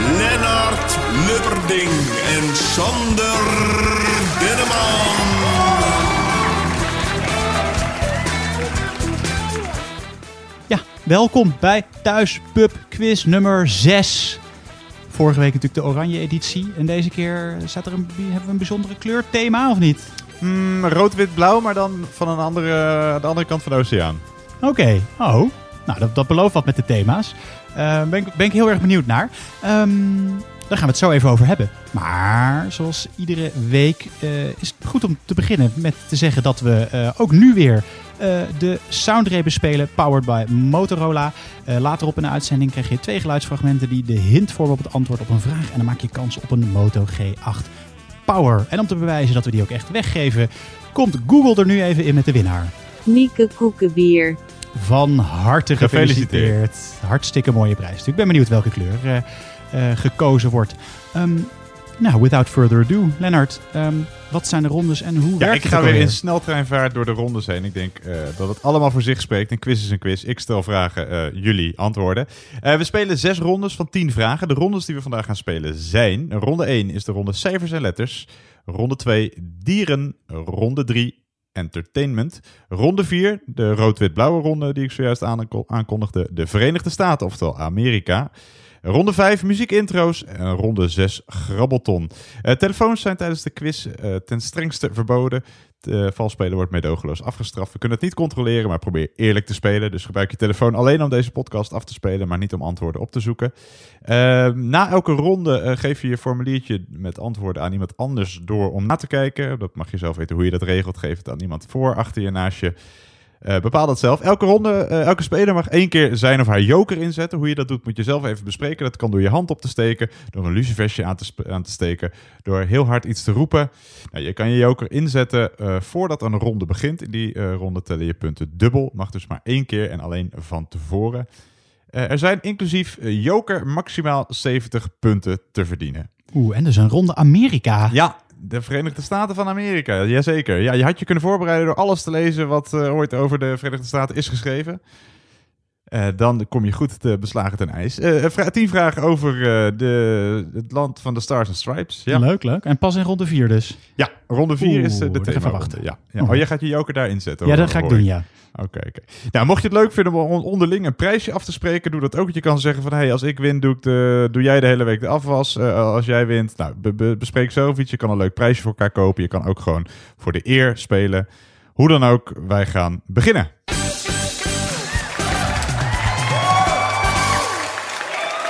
Lennart Lubberding en Sander Denneman. Ja, welkom bij Thuis Pub Quiz nummer 6. Vorige week natuurlijk de oranje editie. En deze keer staat er een, hebben we een bijzondere kleurthema of niet? Mm, rood, wit, blauw, maar dan van een andere, de andere kant van de oceaan. Oké, oh. Nou, dat, dat belooft wat met de thema's. Uh, ben, ik, ben ik heel erg benieuwd naar. Ehm, daar gaan we het zo even over hebben. Maar zoals iedere week uh, is het goed om te beginnen met te zeggen dat we uh, ook nu weer de Soundray bespelen, powered by Motorola. later op in de uitzending krijg je twee geluidsfragmenten die de hint vormen op het antwoord op een vraag. En dan maak je kans op een Moto G8 Power. En om te bewijzen dat we die ook echt weggeven, komt Google er nu even in met de winnaar. Mieke Koekenbier. Van harte gefeliciteerd. Hartstikke mooie prijs. Ik ben benieuwd welke kleur uh, uh, gekozen wordt. Um, nou, without further ado, Lennart, um, wat zijn de rondes en hoe ja, werkt ik het? ga weer in sneltreinvaart door de rondes heen. Ik denk uh, dat het allemaal voor zich spreekt. Een quiz is een quiz. Ik stel vragen, jullie antwoorden. we spelen zes rondes van tien vragen. De rondes die we vandaag gaan spelen zijn... Ronde 1 is de ronde cijfers en letters. Ronde 2 dieren. Ronde 3 Entertainment. Ronde 4, de rood-wit-blauwe ronde die ik zojuist aankondigde. De Verenigde Staten, oftewel Amerika. Ronde 5, muziekintro's. En ronde 6, grabbelton. Uh, telefoons zijn tijdens de quiz uh, ten strengste verboden. Uh, valspelen wordt meedogenloos afgestraft. We kunnen het niet controleren, maar probeer eerlijk te spelen. Dus gebruik je telefoon alleen om deze podcast af te spelen, maar niet om antwoorden op te zoeken. na elke ronde geef je je formuliertje met antwoorden aan iemand anders door om na te kijken. Dat mag je zelf weten hoe je dat regelt. Geef het aan iemand voor, achter je, naast je. Uh, bepaal dat zelf. Elke ronde, uh, elke speler mag één keer zijn of haar joker inzetten. Hoe je dat doet moet je zelf even bespreken. Dat kan door je hand op te steken, door een lucifersje aan te, aan te steken, door heel hard iets te roepen. Nou, je kan je joker inzetten uh, voordat een ronde begint. In die ronde tellen je punten dubbel. Mag dus maar één keer en alleen van tevoren. er zijn inclusief joker maximaal 70 punten te verdienen. Oeh, en dus een ronde Amerika. Ja, de Verenigde Staten van Amerika, jazeker. Ja, je had je kunnen voorbereiden door alles te lezen wat uh, ooit over de Verenigde Staten is geschreven. Uh, dan kom je goed te beslagen ten ijs. Uh, tien vragen over de, het land van de Stars and Stripes. Ja. Leuk, leuk. En pas in ronde vier dus? Ja, ronde vier is de thema. Even wachten. Ja. ja. Oh, jij gaat je joker daar inzetten? Ja, dat ga ik doen, ja. Oké, okay, oké. Okay. Nou, mocht je het leuk vinden om onderling een prijsje af te spreken, doe dat ook. Je kan zeggen van, hey, als ik win, doe, ik de, doe jij de hele week de afwas. Als jij wint, nou, be, be, bespreek zelf iets. Je kan een leuk prijsje voor elkaar kopen. Je kan ook gewoon voor de eer spelen. Hoe dan ook, wij gaan beginnen.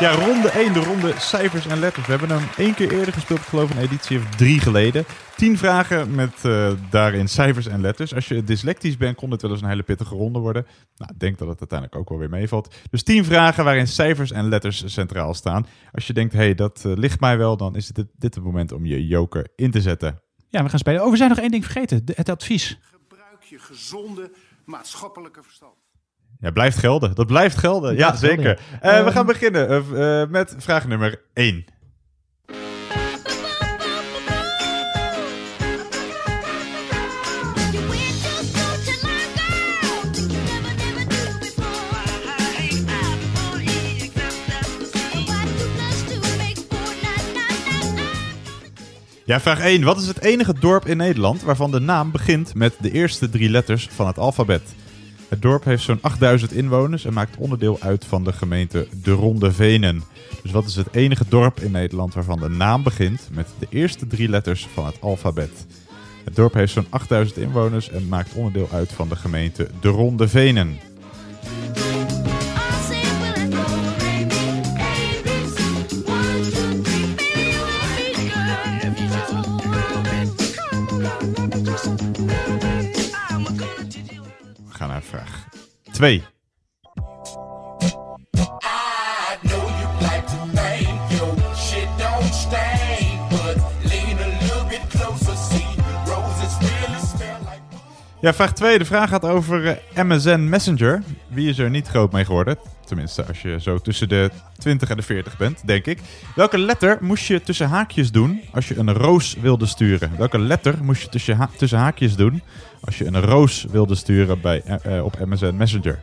Ja, ronde 1, de ronde cijfers en letters. We hebben hem één keer eerder gespeeld, ik geloof een editie of drie geleden. Tien vragen met uh, daarin cijfers en letters. Als je dyslectisch bent, kon dit wel eens een hele pittige ronde worden. Nou, ik denk dat het uiteindelijk ook wel weer meevalt. Dus tien vragen waarin cijfers en letters centraal staan. Als je denkt, hé, hey, dat uh, ligt mij wel, dan is dit, dit het moment om je joker in te zetten. Ja, we gaan spelen. Oh, we zijn nog één ding vergeten. De, het advies. Gebruik je gezonde maatschappelijke verstand. Ja, blijft gelden. Dat blijft gelden. Ja, zeker. Uh, um, we gaan beginnen uh, met vraag nummer 1. Ja, vraag 1. Wat is het enige dorp in Nederland waarvan de naam begint met de eerste drie letters van het alfabet? Het dorp heeft zo'n 8000 inwoners en maakt onderdeel uit van de gemeente De Ronde Venen. Dus wat is het enige dorp in Nederland waarvan de naam begint met de eerste drie letters van het alfabet? Het dorp heeft zo'n 8000 inwoners en maakt onderdeel uit van de gemeente De Ronde Venen. 2. Ja, vraag 2. De vraag gaat over eh, MSN Messenger. Wie is er niet groot mee geworden? Tenminste, als je zo tussen de 20 en de 40 bent, denk ik. Welke letter moest je tussen haakjes doen als je een roos wilde sturen? Welke letter moest je tussen, ha- tussen haakjes doen als je een roos wilde sturen bij, eh, eh, op MSN Messenger?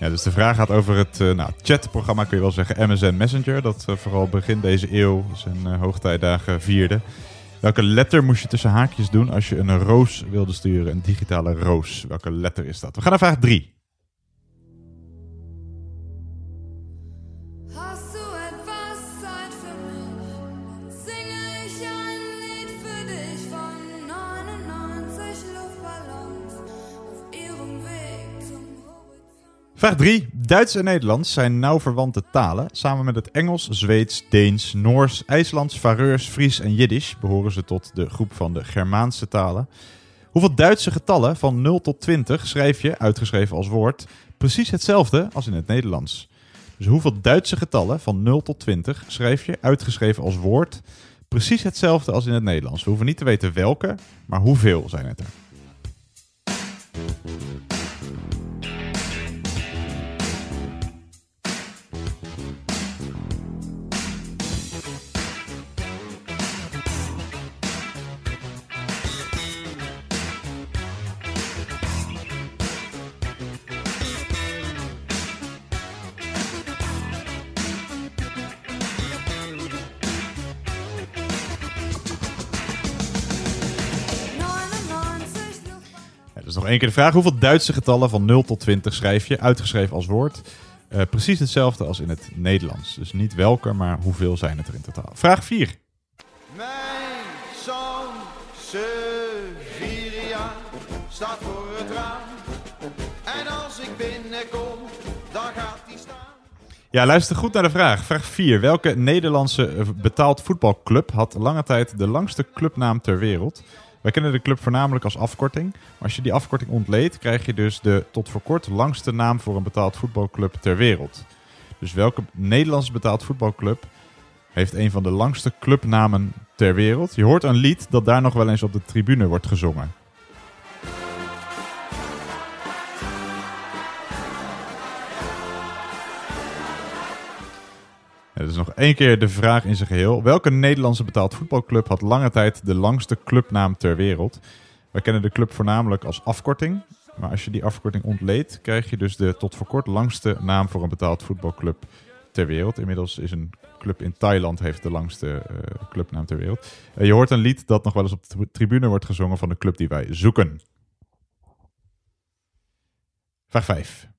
Ja, dus de vraag gaat over het eh, nou, chatprogramma, kun je wel zeggen, MSN Messenger. Dat eh, vooral begin deze eeuw zijn eh, hoogtijdagen vierde. Welke letter moest je tussen haakjes doen als je een roos wilde sturen? Een digitale roos. Welke letter is dat? We gaan naar vraag 3. Vraag 3. Duits en Nederlands zijn nauw verwante talen. Samen met het Engels, Zweeds, Deens, Noors, IJslands, Faroes, Fries en Jiddisch behoren ze tot de groep van de Germaanse talen. Hoeveel Duitse getallen van 0 tot 20 schrijf je, uitgeschreven als woord, precies hetzelfde als in het Nederlands? Dus hoeveel Duitse getallen van 0 tot 20 schrijf je, uitgeschreven als woord, precies hetzelfde als in het Nederlands? We hoeven niet te weten welke, maar hoeveel zijn het er? Dus nog één keer de vraag. Hoeveel Duitse getallen van 0 tot 20 schrijf je, uitgeschreven als woord? Eh, precies hetzelfde als in het Nederlands. Dus niet welke, maar hoeveel zijn het er in totaal? Vraag 4. Mijn zoon staat voor het raam. En als ik binnenkom, dan gaat hij staan. Ja, luister goed naar de vraag. Vraag 4. Welke Nederlandse eh, betaald voetbalclub had lange tijd de langste clubnaam ter wereld? Wij kennen de club voornamelijk als afkorting. Maar als je die afkorting ontleedt, krijg je dus de tot voor kort langste naam voor een betaald voetbalclub ter wereld. Dus welke Nederlandse betaald voetbalclub heeft een van de langste clubnamen ter wereld? Je hoort een lied dat daar nog wel eens op de tribune wordt gezongen. Ja, dus nog één keer de vraag in zijn geheel. Welke Nederlandse betaald voetbalclub had lange tijd de langste clubnaam ter wereld? Wij kennen de club voornamelijk als afkorting. Maar als je die afkorting ontleedt, krijg je dus de tot voor kort langste naam voor een betaald voetbalclub ter wereld. Inmiddels is een club in Thailand heeft de langste eh, clubnaam ter wereld. Eh, je hoort een lied dat nog wel eens op de tribune wordt gezongen van de club die wij zoeken. Vraag 5.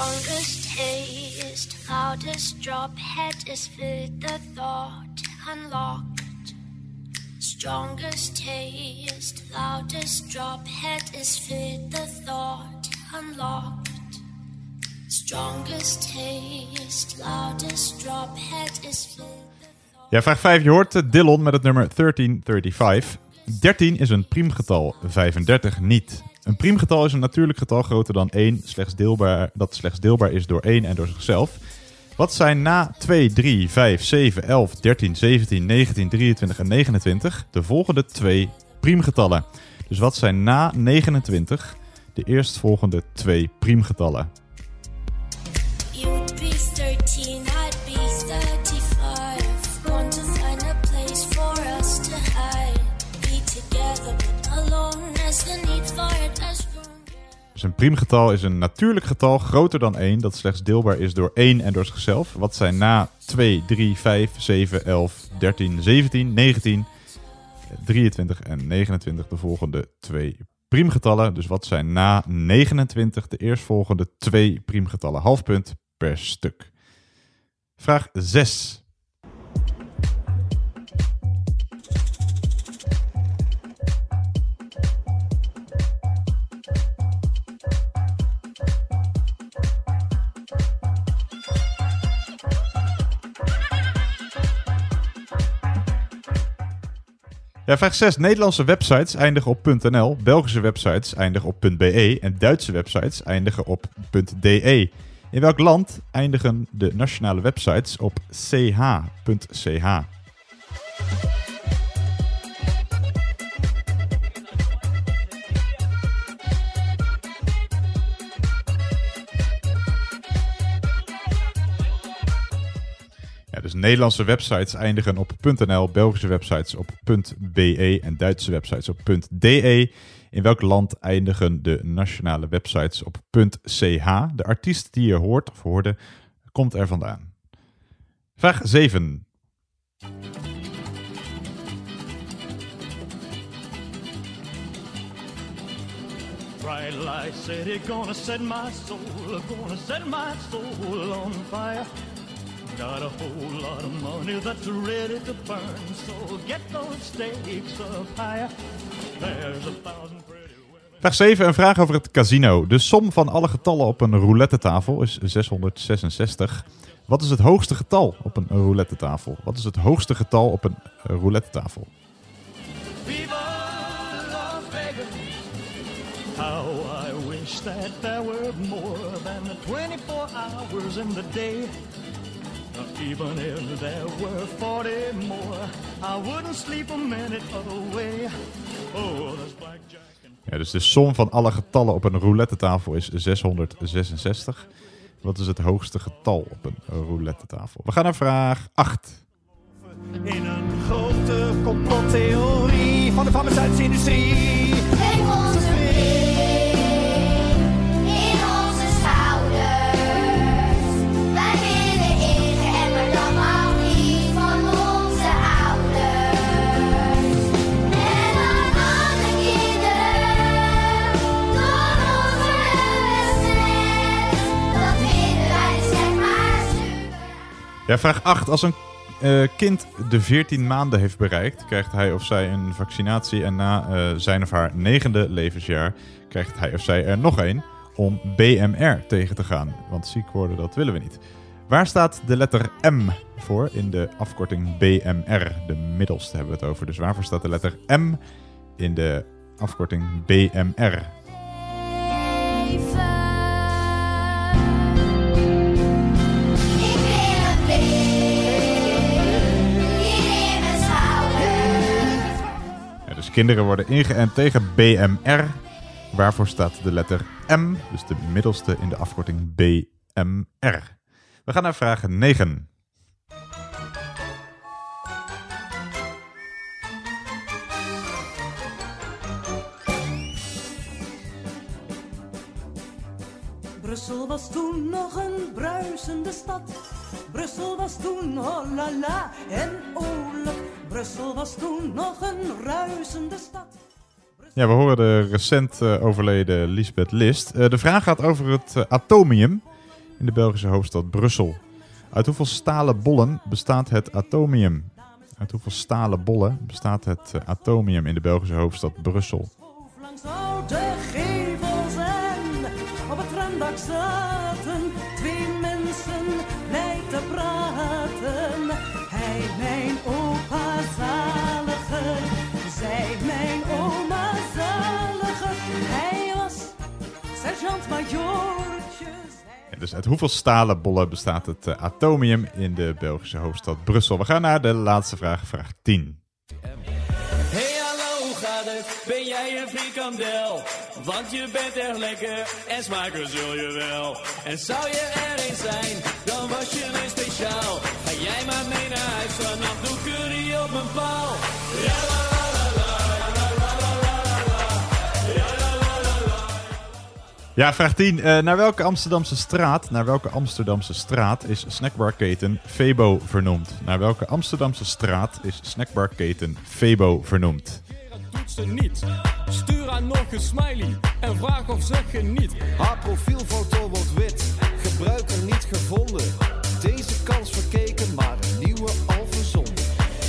Strongest taste, loudest drop, head is filled, the thought unlocked. Strongest taste, loudest drop, head is filled, the thought unlocked. Strongest taste, loudest drop, head is filled. Ja, vraag 5. Je hoort eh, Dillon met het nummer 1335. 13 is een priemgetal, 35 niet. Een priemgetal is een natuurlijk getal groter dan 1, slechts deelbaar, dat slechts deelbaar is door 1 en door zichzelf. Wat zijn na 2, 3, 5, 7, 11, 13, 17, 19, 23 en 29 de volgende twee priemgetallen? Dus wat zijn na 29 de eerstvolgende twee priemgetallen? Dus een priemgetal is een natuurlijk getal groter dan 1 dat slechts deelbaar is door 1 en door zichzelf. Wat zijn na 2, 3, 5, 7, 11, 13, 17, 19, 23 en 29 de volgende twee priemgetallen. Dus wat zijn na 29 de eerstvolgende twee priemgetallen? Half punt per stuk. Vraag 6. Vraag 6. Nederlandse websites eindigen op .nl, Belgische websites eindigen op .be en Duitse websites eindigen op .de. In welk land eindigen de nationale websites op ch.ch? Nederlandse websites eindigen op .nl, Belgische websites op .be en Duitse websites op .de. In welk land eindigen de nationale websites op .ch? De artiest die je hoort of hoorde, komt er vandaan. Vraag 7. Bright light city, gonna my soul, gonna my soul on fire. Got a whole lot of money that's ready to burn, so get those stakes up higher. There's a thousand pretty. Vraag 7, een vraag over het casino. De som van alle getallen op een roulette tafel is 666. Wat is het hoogste getal op een roulette tafel? Wat is het hoogste getal op een roulette tafel? How I wish that there were more than the 24 hours in the day. Even if there were 40 more, I wouldn't sleep a minute away. Oh, there's blackjack Ja, dus de som van alle getallen op een roulette tafel is 666. Wat is het hoogste getal op een roulette tafel? We gaan naar vraag 8. in een grote complottheorie van de farmaceutische industrie. Ja, vraag 8. Als een eh, kind de 14 maanden heeft bereikt, krijgt hij of zij een vaccinatie. En na eh, zijn of haar negende levensjaar krijgt hij of zij er nog één om BMR tegen te gaan. Want ziek worden, dat willen we niet. Waar staat de letter M voor in de afkorting BMR? De middelste hebben we het over. Dus waarvoor staat de letter M in de afkorting BMR? Kinderen worden ingeënt tegen BMR. Waarvoor staat de letter M, dus de middelste in de afkorting BMR. We gaan naar vraag 9. Brussel was toen nog een bruisende stad. Brussel was toen oh la la en oorlijk. Brussel was toen nog een ruisende stad. Ja, we horen de recent eh, overleden Lisbeth List. Eh, de vraag gaat over het eh, atomium in de Belgische hoofdstad Brussel. Uit hoeveel stalen bollen bestaat het atomium? Uit hoeveel stalen bollen bestaat het atomium in de Belgische hoofdstad Brussel? Dus uit hoeveel stalen bollen bestaat het eh, atomium in de Belgische hoofdstad Brussel? We gaan naar de laatste vraag, vraag 10. Hey hallo, hoe gaat het? Ben jij een frikandel? Want je bent echt lekker en smaken zul je wel. En zou je er eens zijn, dan was je een speciaal. Ga jij maar mee naar huis, vanaf doe curry op mijn paal. Ja, Ja, vraag 10. Eh, naar welke Amsterdamse straat, naar welke Amsterdamse straat is snackbarketen Febo vernoemd? Naar welke Amsterdamse straat is snackbarketen Febo vernoemd? Doet ze niet. Stuur haar nog een smiley en vraag of ze geniet. Haar profielfoto wordt wit, gebruiker niet gevonden. Deze kans verkeken, maar een nieuwe al verzonnen.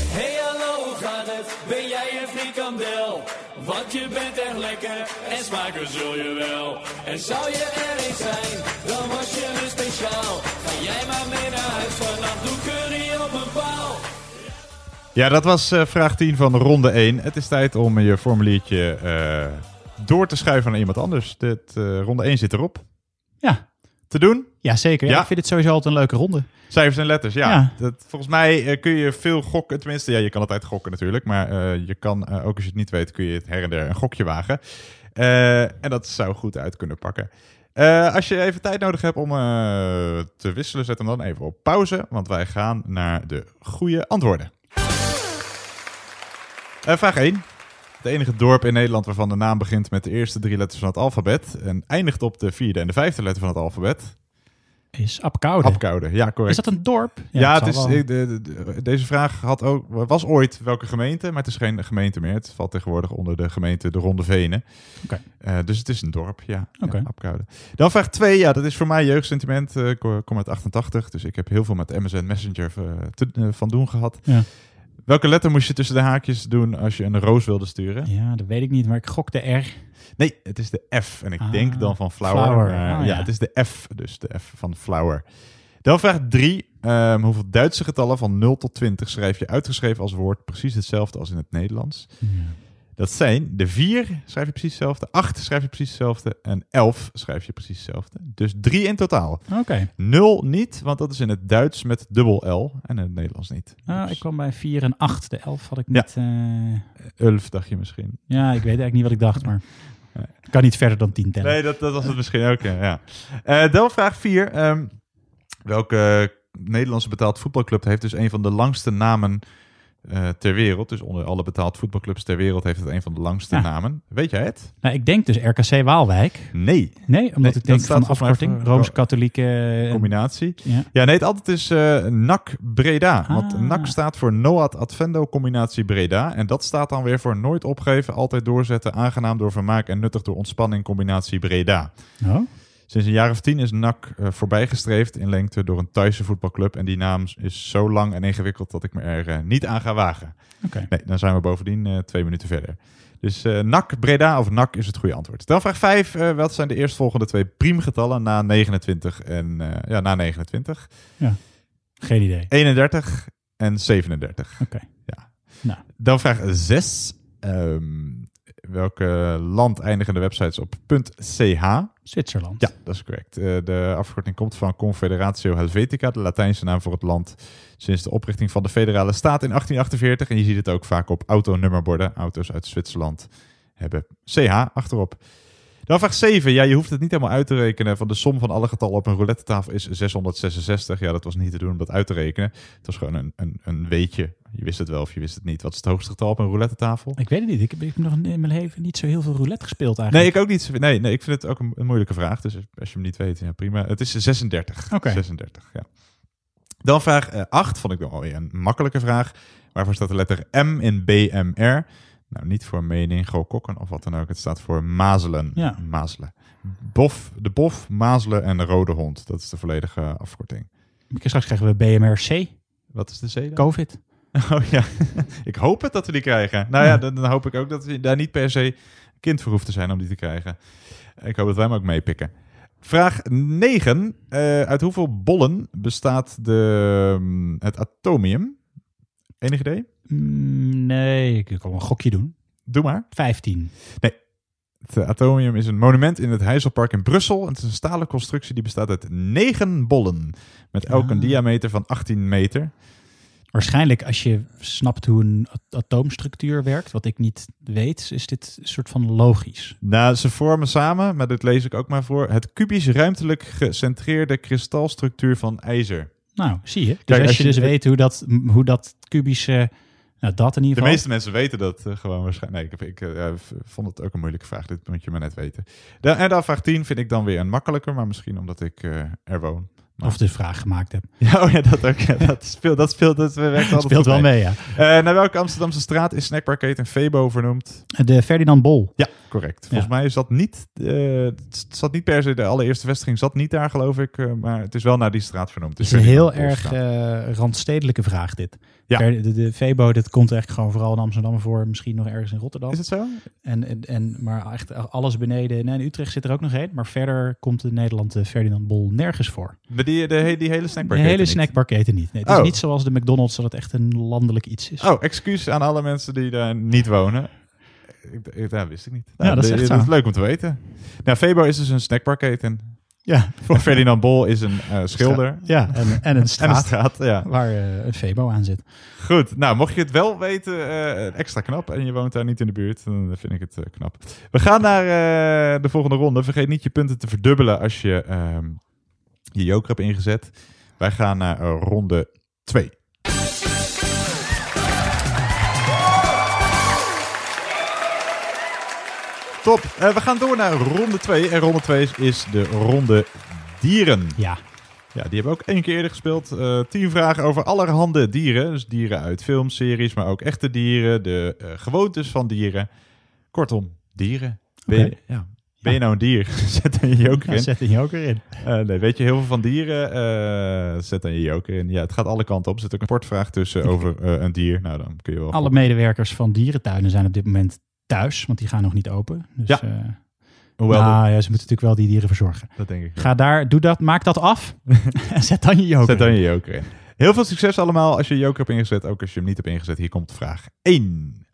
Hey hallo, gaat het? Ben jij een frikandel? Want je bent echt lekker en smaken zul je wel. En zou je er eens zijn, dan was je een speciaal. Ga jij maar mee naar huis vanaf doe curry op een paal. Ja, dat was eh, vraag 10 van ronde 1. Het is tijd om je formuliertje eh, door te schuiven naar iemand anders. Dit, eh, ronde 1 zit erop. Ja. Te doen? Ja, zeker. Ja, Ja. Ik vind het sowieso altijd een leuke ronde. Cijfers en letters, ja. Ja. Dat, volgens mij eh, kun je veel gokken. Tenminste, ja, je kan altijd gokken natuurlijk. Maar eh, je kan, eh, ook als je het niet weet, kun je het her en der een gokje wagen. En dat zou goed uit kunnen pakken. Als je even tijd nodig hebt om te wisselen, zet hem dan even op pauze. Want wij gaan naar de goede antwoorden. Vraag 1. Het enige dorp in Nederland waarvan de naam begint met de eerste drie letters van het alfabet... en eindigt op de vierde en de vijfde letter van het alfabet... Is Apkoude. Apkoude, ja, correct. Is dat een dorp? Ja, het is, zal wel. ik- de, de- de- deze vraag had ook, was ooit welke gemeente, maar het is geen gemeente meer. Het valt tegenwoordig onder de gemeente de Ronde Venen. Oké. Eh, dus het is een dorp, ja. Oké. ja Apkoude. Dan vraag 2, ja, dat is voor mij jeugdsentiment. Eh, ik kom kom uit 88, dus ik heb heel veel met MSN Messenger eh, te- eh, van doen gehad. Ja. Welke letter moest je tussen de haakjes doen als je een roos wilde sturen? Ja, dat weet ik niet, maar ik gok de R. Nee, het is de F. En ik Ah, denk dan van flower. Oh, ja. ja. het is de F. Dus de F van flower. Dan vraag 3. hoeveel Duitse getallen van 0 tot 20 schrijf je uitgeschreven als woord precies hetzelfde als in het Nederlands? Dat zijn de 4 schrijf je precies hetzelfde, 8 schrijf je precies hetzelfde en 11 schrijf je precies hetzelfde. Dus 3 in totaal. Oké. 0 niet, want dat is in het Duits met dubbel L en in het Nederlands niet. Ah, Dus ik kwam bij 4 en 8. De 11 had ik Ja. niet. Ulf dacht je misschien. ja, ik weet eigenlijk niet wat ik dacht, maar ik kan niet verder dan 10 tellen. Nee, dat, dat was het misschien ook, ja. Eh, dan vraag 4. welke Nederlandse betaald voetbalclub heeft dus een van de langste namen eh, ter wereld? Dus onder alle betaald voetbalclubs ter wereld heeft het een van de langste Ja. namen. Weet jij het? Nou, ik denk dus RKC Waalwijk. Nee. Nee, omdat Nee, ik denk van afkorting. Rooms-katholieke... eh, Combinatie. Ja. Ja, nee, het altijd is eh NAC Breda. Want Ah. NAC staat voor Noad Advendo Combinatie Breda. En dat staat dan weer voor nooit opgeven, altijd doorzetten, aangenaam door vermaak en nuttig door ontspanning Combinatie Breda. Oh, Sinds een jaar of tien is NAC eh, voorbijgestreefd in lengte door een Thaise voetbalclub. En die naam is zo lang en ingewikkeld dat ik me er eh, niet aan ga wagen. oké. Nee, dan zijn we bovendien eh, twee minuten verder. Dus eh NAC Breda of NAC is het goede antwoord. Dan vraag 5. wat zijn de eerstvolgende twee priemgetallen na 29 en ja, na 29? Geen idee. 31 en 37. Oké. Ja. Nou. Dan vraag 6. Welke land eindigen de websites op .ch? Zwitserland. Ja, dat is correct. Eh, de afkorting komt van Confederatio Helvetica, de Latijnse naam voor het land sinds de oprichting van de federale staat in 1848. En je ziet het ook vaak op autonummerborden. Auto's uit Zwitserland hebben CH achterop. Dan vraag 7. Ja, je hoeft het niet helemaal uit te rekenen. Van de som van alle getallen op een roulette tafel is 666. Ja, dat was niet te doen om dat uit te rekenen. Het was gewoon een, een, een weetje. Je wist het wel of je wist het niet. Wat is het hoogste getal op een roulette tafel? Ik weet het niet. Ik heb, ik heb nog in mijn leven niet zo heel veel roulette gespeeld Nee, eigenlijk. ik ook niet. Nee, nee, ik vind het ook een, een moeilijke vraag. Dus als je hem niet weet, ja, prima. Het is 36. Oké. 36, ja. Dan vraag 8, vond ik nog alweer een makkelijke vraag. Waarvoor staat de letter M in BMR? Nou, niet voor mening, gokokken of wat dan ook. Het staat voor mazelen. Ja. Mazelen. Bof, de bof, mazelen en de rode hond. Dat is de volledige afkorting. Straks krijgen we BMRC, Wat is de C dan? COVID. Oh ja, ik hoop het dat we die krijgen. Nou ja, dan, dan hoop ik ook dat we daar niet per se kind voor hoeft te zijn om die te krijgen. Ik hoop dat wij hem ook meepikken. Vraag 9. Eh, uit hoeveel bollen bestaat de, mm, het atomium? Enig idee? Mm, nee, ik kan een gokje doen. Doe maar. 15. Het eh, atomium is een monument in het Heizelpark in Brussel. Het is een stalen constructie die bestaat uit negen bollen. Met elk een Ah. diameter van 18 meter. Waarschijnlijk als je snapt hoe een at- atoomstructuur werkt, wat ik niet weet, is dit een soort van logisch. Nou, ze vormen samen, maar dit lees ik ook maar voor, het kubisch ruimtelijk gecentreerde kristalstructuur van ijzer. Nou, zie je. Dus Kijk, als, als je dus de- weet hoe dat, hoe dat kubische, nou dat in ieder De geval. meeste mensen weten dat eh, gewoon waarschijnlijk. Nee, ik, ik eh, vond het ook een moeilijke vraag. Dit moet je maar net weten. De, en dan vraag 10 vind ik dan weer een makkelijker, maar misschien omdat ik eh, er woon. Of de vraag gemaakt heb. Ja, oh ja, dat ook. Ja, dat speelt, dat speelt, dat werkt Dat speelt wel mee, ja. Eh, naar welke Amsterdamse straat is snackbarketen Febo vernoemd? De Ferdinand Bol. Ja, correct. Volgens mij zat niet, eh, zat niet per se, de allereerste vestiging zat niet daar, geloof ik. eh, maar het is wel naar die straat vernoemd. Het is een Ferdinand heel erg randstedelijke vraag dit. Ja. Ver- De, de Febo, dat komt echt gewoon vooral in Amsterdam voor. Misschien nog ergens in Rotterdam. Is het zo? En, en, en, maar echt alles beneden. Nee, in Utrecht zit er ook nog één. Maar verder komt in Nederland de Ferdinand Bol nergens voor. Maar die de, die hele snackbar. De hele niet. Nee, het is Oh. niet zoals de McDonald's dat het echt een landelijk iets is. Oh, excuus aan alle mensen die daar niet wonen. Ik, dat wist ik niet. Ja, dat is echt zo. leuk om te weten. Nou, Febo is dus een snackbarketen. Ja, En Ferdinand Bol is een eh, schilder. Ja, en, en een En een straat, ja. waar eh, een Febo aan zit. Goed, nou mocht je het wel weten, eh, extra knap. En je woont daar niet in de buurt, dan vind ik het knap. We gaan naar de volgende ronde. Vergeet niet je punten te verdubbelen als je ehm, je joker hebt ingezet. Wij gaan naar eh, ronde 2. Top, Eh, we gaan door naar ronde 2. En ronde 2 is, de ronde dieren. Ja, Ja, die hebben we ook één keer eerder gespeeld. Eh tien vragen over allerhande dieren. Dus dieren uit films, series, maar ook echte dieren. De gewoontes van dieren. Kortom, dieren. Ja. Ben je nou een dier? Zet dan je joker ja, in. zet een joker in. Eh, nee, weet je heel veel van dieren? Eh, zet dan je joker in. Ja, het gaat alle kanten op. Er zit ook een sportvraag tussen over eh, een dier. Nou, dan kun je wel... Alle medewerkers van dierentuinen zijn op dit moment thuis, want die gaan nog niet open. Dus, Ja. eh, Hoewel, nou, ja, ze moeten natuurlijk wel die dieren verzorgen. dat, denk ik. Ga daar, doe dat, maak dat af en zet dan je joker Zet dan in. je joker in. Heel veel succes allemaal als je je joker hebt ingezet. Ook als je hem niet hebt ingezet. Hier komt vraag 1.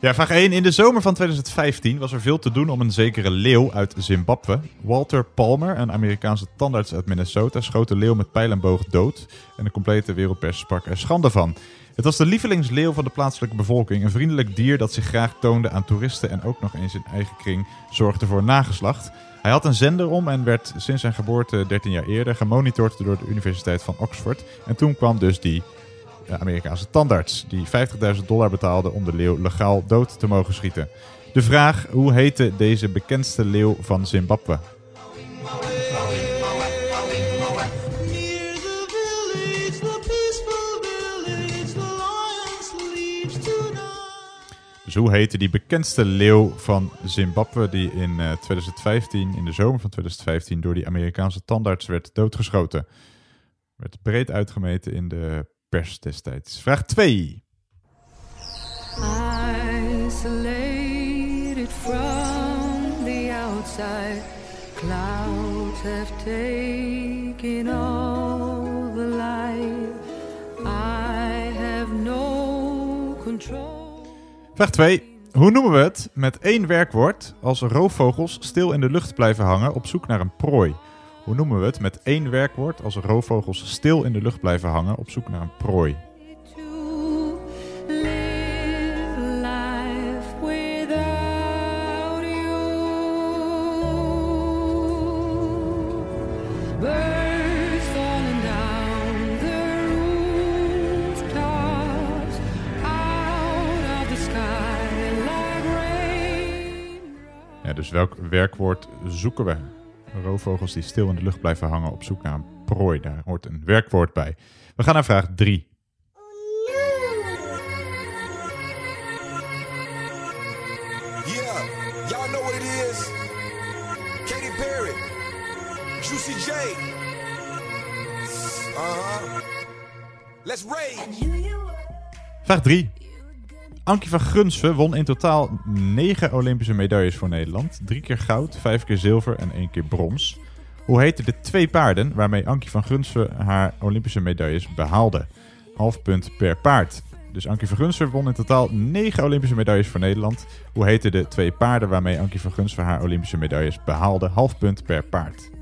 Ja, vraag 1. In de zomer van 2015 was er veel te doen om een zekere leeuw uit Zimbabwe. Walter Palmer, een Amerikaanse tandarts uit Minnesota, schoot de leeuw met pijl en boog dood. En de complete wereldpers sprak er schande van. Het was de lievelingsleeuw van de plaatselijke bevolking. Een vriendelijk dier dat zich graag toonde aan toeristen en ook nog eens in eigen kring zorgde voor nageslacht. Hij had een zender om en werd sinds zijn geboorte 13 jaar eerder gemonitord door de Universiteit van Oxford. En toen kwam dus die de Amerikaanse tandarts, die 50.000 dollar betaalde om de leeuw legaal dood te mogen schieten. De vraag, hoe heette deze bekendste leeuw van Zimbabwe? Dus hoe heette die bekendste leeuw van Zimbabwe die in eh, 2015, in de zomer van 2015, door die Amerikaanse tandarts werd doodgeschoten? Werd breed uitgemeten in de pers destijds. Vraag 2. Isolated from the outside, clouds have taken all the light. I have no control. Vraag 2. Hoe noemen we het met één werkwoord als roofvogels stil in de lucht blijven hangen op zoek naar een prooi? Hoe noemen we het met één werkwoord als roofvogels stil in de lucht blijven hangen op zoek naar een prooi? Welk werkwoord zoeken we? Roofvogels die stil in de lucht blijven hangen op zoek naar een prooi. Daar hoort een werkwoord bij. We gaan naar vraag 3. Yeah, y'all know what it is. Katy Perry, Juicy J. Uh huh. Let's rage. Vraag 3. Ankie van Grunsven won in totaal 9 Olympische medailles voor Nederland. Drie keer goud, vijf keer zilver en één keer brons. Hoe heten de twee paarden waarmee Ankie van Grunsven haar Olympische medailles behaalde? Half punt per paard. Dus Ankie van Grunsven won in totaal 9 Olympische medailles voor Nederland. Hoe heten de twee paarden waarmee Ankie van Grunsven haar Olympische medailles behaalde? Half punt per paard.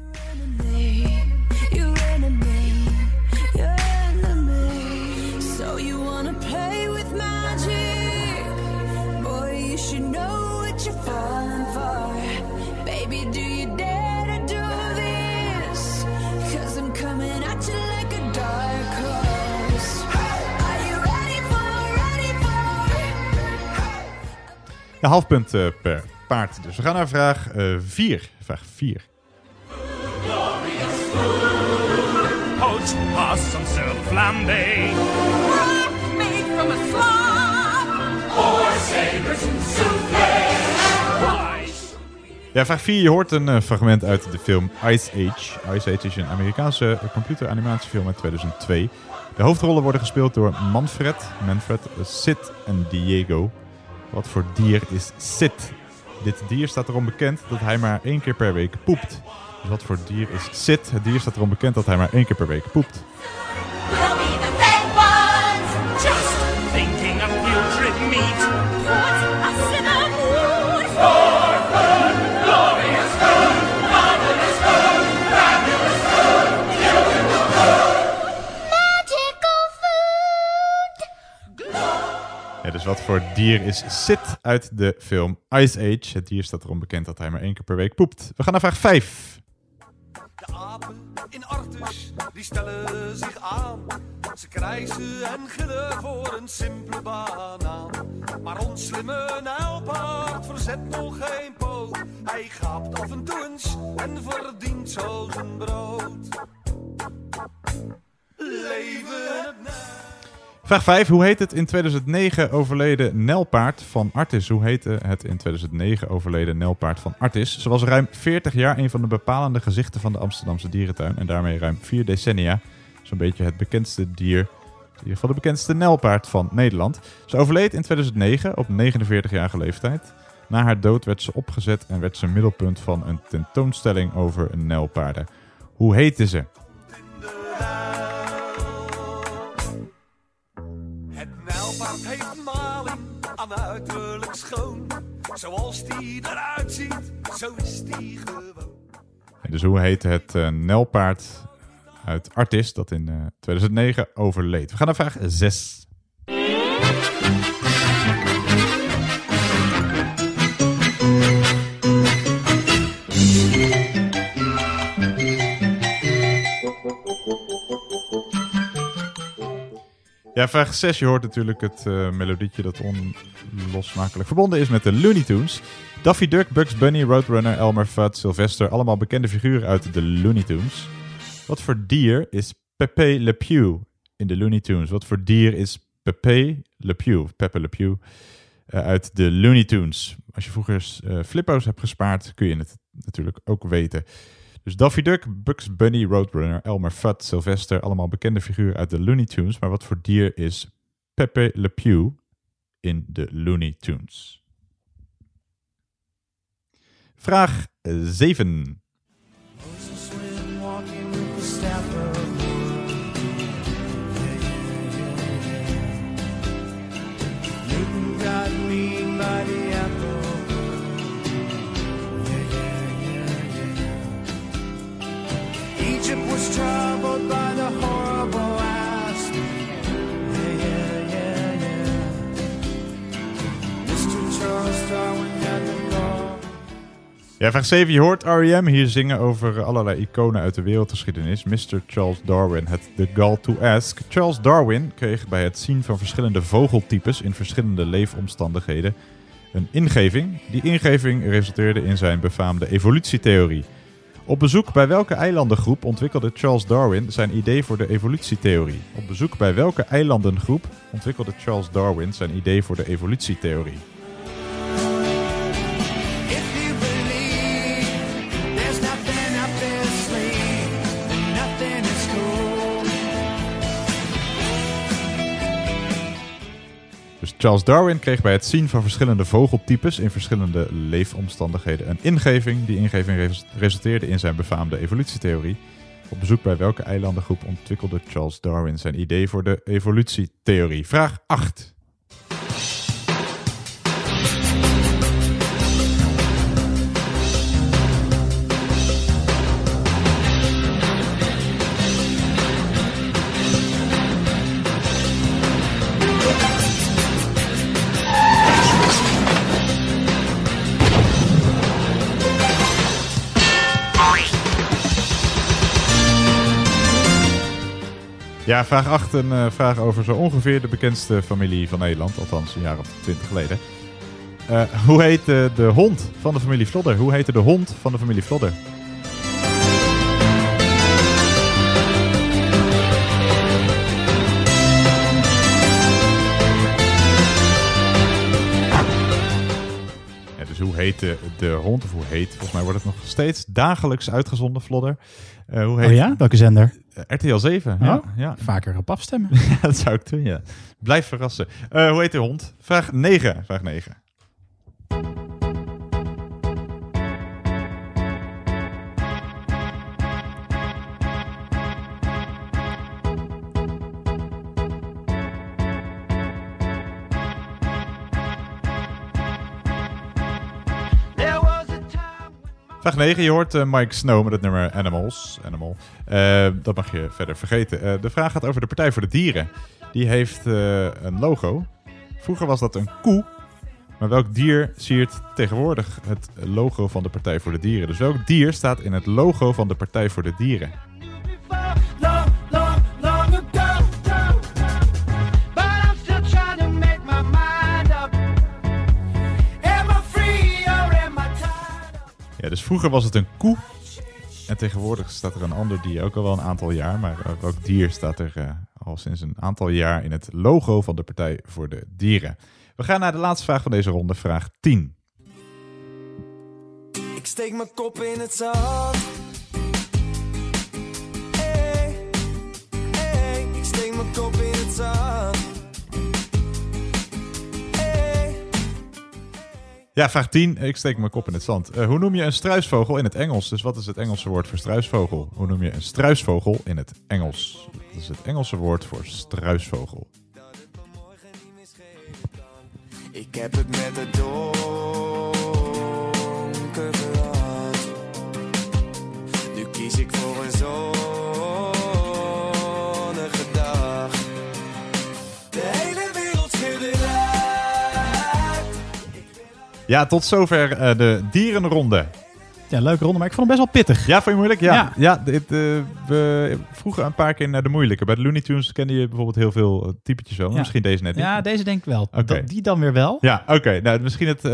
Ja, half punt eh, per paard. Dus we gaan naar vraag 4. vraag 4. Poached possum served flambe. Me I'm a slob. Four sabers and souffle. Ja, vraag 4. Je hoort een eh, fragment uit de film Ice Age. Ice Age is een Amerikaanse eh, computeranimatiefilm uit 2002. De hoofdrollen worden gespeeld door Manfred, Manfred, eh, Sid en Diego. Wat voor dier is Sid? Dit dier staat erom bekend dat hij maar één keer per week poept. Dus wat voor dier is Sid? Het dier staat erom bekend dat hij maar één keer per week poept. Wat voor dier is Sid uit de film Ice Age? Het dier staat erom bekend dat hij maar één keer per week poept. We gaan naar vraag 5. in Artus, die stellen zich aan. Ze krijsen en gillen voor een simpele banaan. Maar ons slimme nijlpaard verzet nog geen poot. Hij gaapt af en toe eens en verdient zo zijn brood. Leven het Vraag 5. Hoe heet het in 2009 overleden nelpaard van Artis? Hoe heette het in 2009 overleden nelpaard van Artis? Ze was ruim 40 jaar een van de bepalende gezichten van de Amsterdamse dierentuin. En daarmee ruim 4 decennia zo'n beetje het bekendste dier, in ieder geval de bekendste nelpaard van Nederland. Ze overleed in 2009 op 49-jarige leeftijd. Na haar dood werd ze opgezet en werd ze middelpunt van een tentoonstelling over nelpaarden. Hoe heette ze? Aan uiterlijk schoon. Zoals die eruit ziet, zo is die gewoon. Dus hoe heette het eh, nelpaard uit Artis dat in eh, 2009 overleed? We gaan naar vraag 6. Ja, vraag 6. Je hoort natuurlijk het eh, melodietje dat onlosmakelijk verbonden is met de Looney Tunes. Daffy Duck, Bugs Bunny, Roadrunner, Elmer Fudd, Sylvester. Allemaal bekende figuren uit de Looney Tunes. Wat voor dier is Pepe Le Pew in de Looney Tunes? Wat voor dier is Pepe Le Pew? Pepe Le Pew eh, uit de Looney Tunes. Als je vroeger eh, flippo's hebt gespaard, kun je het natuurlijk ook weten. Dus Daffy Duck, Bugs Bunny, Roadrunner, Elmer Fudd, Sylvester. Allemaal bekende figuren uit de Looney Tunes. Maar wat voor dier is Pepe Le Pew in de Looney Tunes? Vraag 7. Ja, vraag 7. Je hoort R.E.M. hier zingen over allerlei iconen uit de wereldgeschiedenis. Mr. Charles Darwin had the gall to ask. Charles Darwin kreeg bij het zien van verschillende vogeltypes in verschillende leefomstandigheden een ingeving. Die ingeving resulteerde in zijn befaamde evolutietheorie. Op bezoek bij welke eilandengroep ontwikkelde Charles Darwin zijn idee voor de evolutietheorie? Op bezoek bij welke eilandengroep ontwikkelde Charles Darwin zijn idee voor de evolutietheorie? Charles Darwin kreeg bij het zien van verschillende vogeltypes in verschillende leefomstandigheden een ingeving. Die ingeving res- resulteerde in zijn befaamde evolutietheorie. Op bezoek bij welke eilandengroep ontwikkelde Charles Darwin zijn idee voor de evolutietheorie? Vraag 8. Ja, vraag 8, een eh, vraag over zo ongeveer de bekendste familie van Nederland, althans een jaar of twintig geleden. Eh, hoe heette de hond van de familie Vlodder? Hoe heette de hond van de familie Vlodder? Dus hoe heette de hond, of hoe heet, volgens mij wordt het nog steeds dagelijks uitgezonden, Vlodder. Eh, hoe heet... Oh ja? Welke zender? Eh, RTL 7. Ja, Oh, ja. Vaker op afstemmen. Dat zou ik doen, ja. Blijf verrassen. Eh, hoe heet de hond? Vraag 9. Vraag 9. Vraag 9. Je hoort eh, Mike Snow met het nummer Animals. Animal. Eh, dat mag je verder vergeten. Eh, de vraag gaat over de Partij voor de Dieren. Die heeft een logo. Vroeger was dat een koe. Maar welk dier siert tegenwoordig het logo van de Partij voor de Dieren? Dus welk dier staat in het logo van de Partij voor de Dieren? Ja, dus vroeger was het een koe. En tegenwoordig staat er een ander dier, ook al wel een aantal jaar. Maar welk dier staat er eh, al sinds een aantal jaar in het logo van de Partij voor de Dieren? We gaan naar de laatste vraag van deze ronde, vraag 10. Ik steek mijn kop in het zand. Hey, ik steek mijn kop in Ja, vraag 10. Ik steek mijn kop in het zand. Eh, hoe noem je een struisvogel in het Engels? Dus wat is het Engelse woord voor struisvogel? Hoe noem je een struisvogel in het Engels? Dat is het Engelse woord voor struisvogel. Ik heb het met het donker gehad. Nu kies ik voor een zonnige Ja, tot zover eh, de dierenronde. Ja, leuke ronde, maar ik vond hem best wel pittig. Ja, vond je moeilijk? Ja. Ja. ja. dit, eh, we vroegen een paar keer naar de moeilijke. Bij de Looney Tunes kende je bijvoorbeeld heel veel eh, typetjes wel. Ja. Misschien deze net niet. Ja, deze denk ik wel. Dat- die dan weer wel. Ja, oké. Nou, misschien het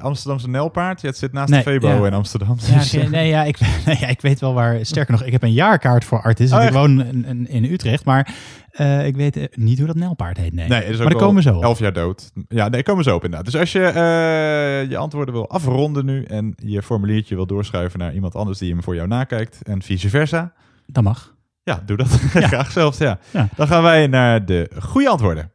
Amsterdamse Nelpaard. Ja, het zit naast Nee, de Febo ja. in Amsterdam. Ja, Dus, nee, ja, ik, nee, ja, ik weet wel waar. Sterker nog, ik heb een jaarkaart voor Artis. Oh, ik woon in, in, in Utrecht, maar eh, ik weet eh, niet hoe dat Nelpaard heet. Nee, Nee, dat is maar daar komen we zo op. Elf jaar dood. Ja, nee, komen we zo op inderdaad. Dus als je eh, je antwoorden wil afronden nu en je formuliertje wil doorschuiven naar iemand anders die hem voor jou nakijkt en vice versa. Dat mag. Ja, doe dat graag zelfs. Ja. Ja. Dan gaan wij naar de goede antwoorden.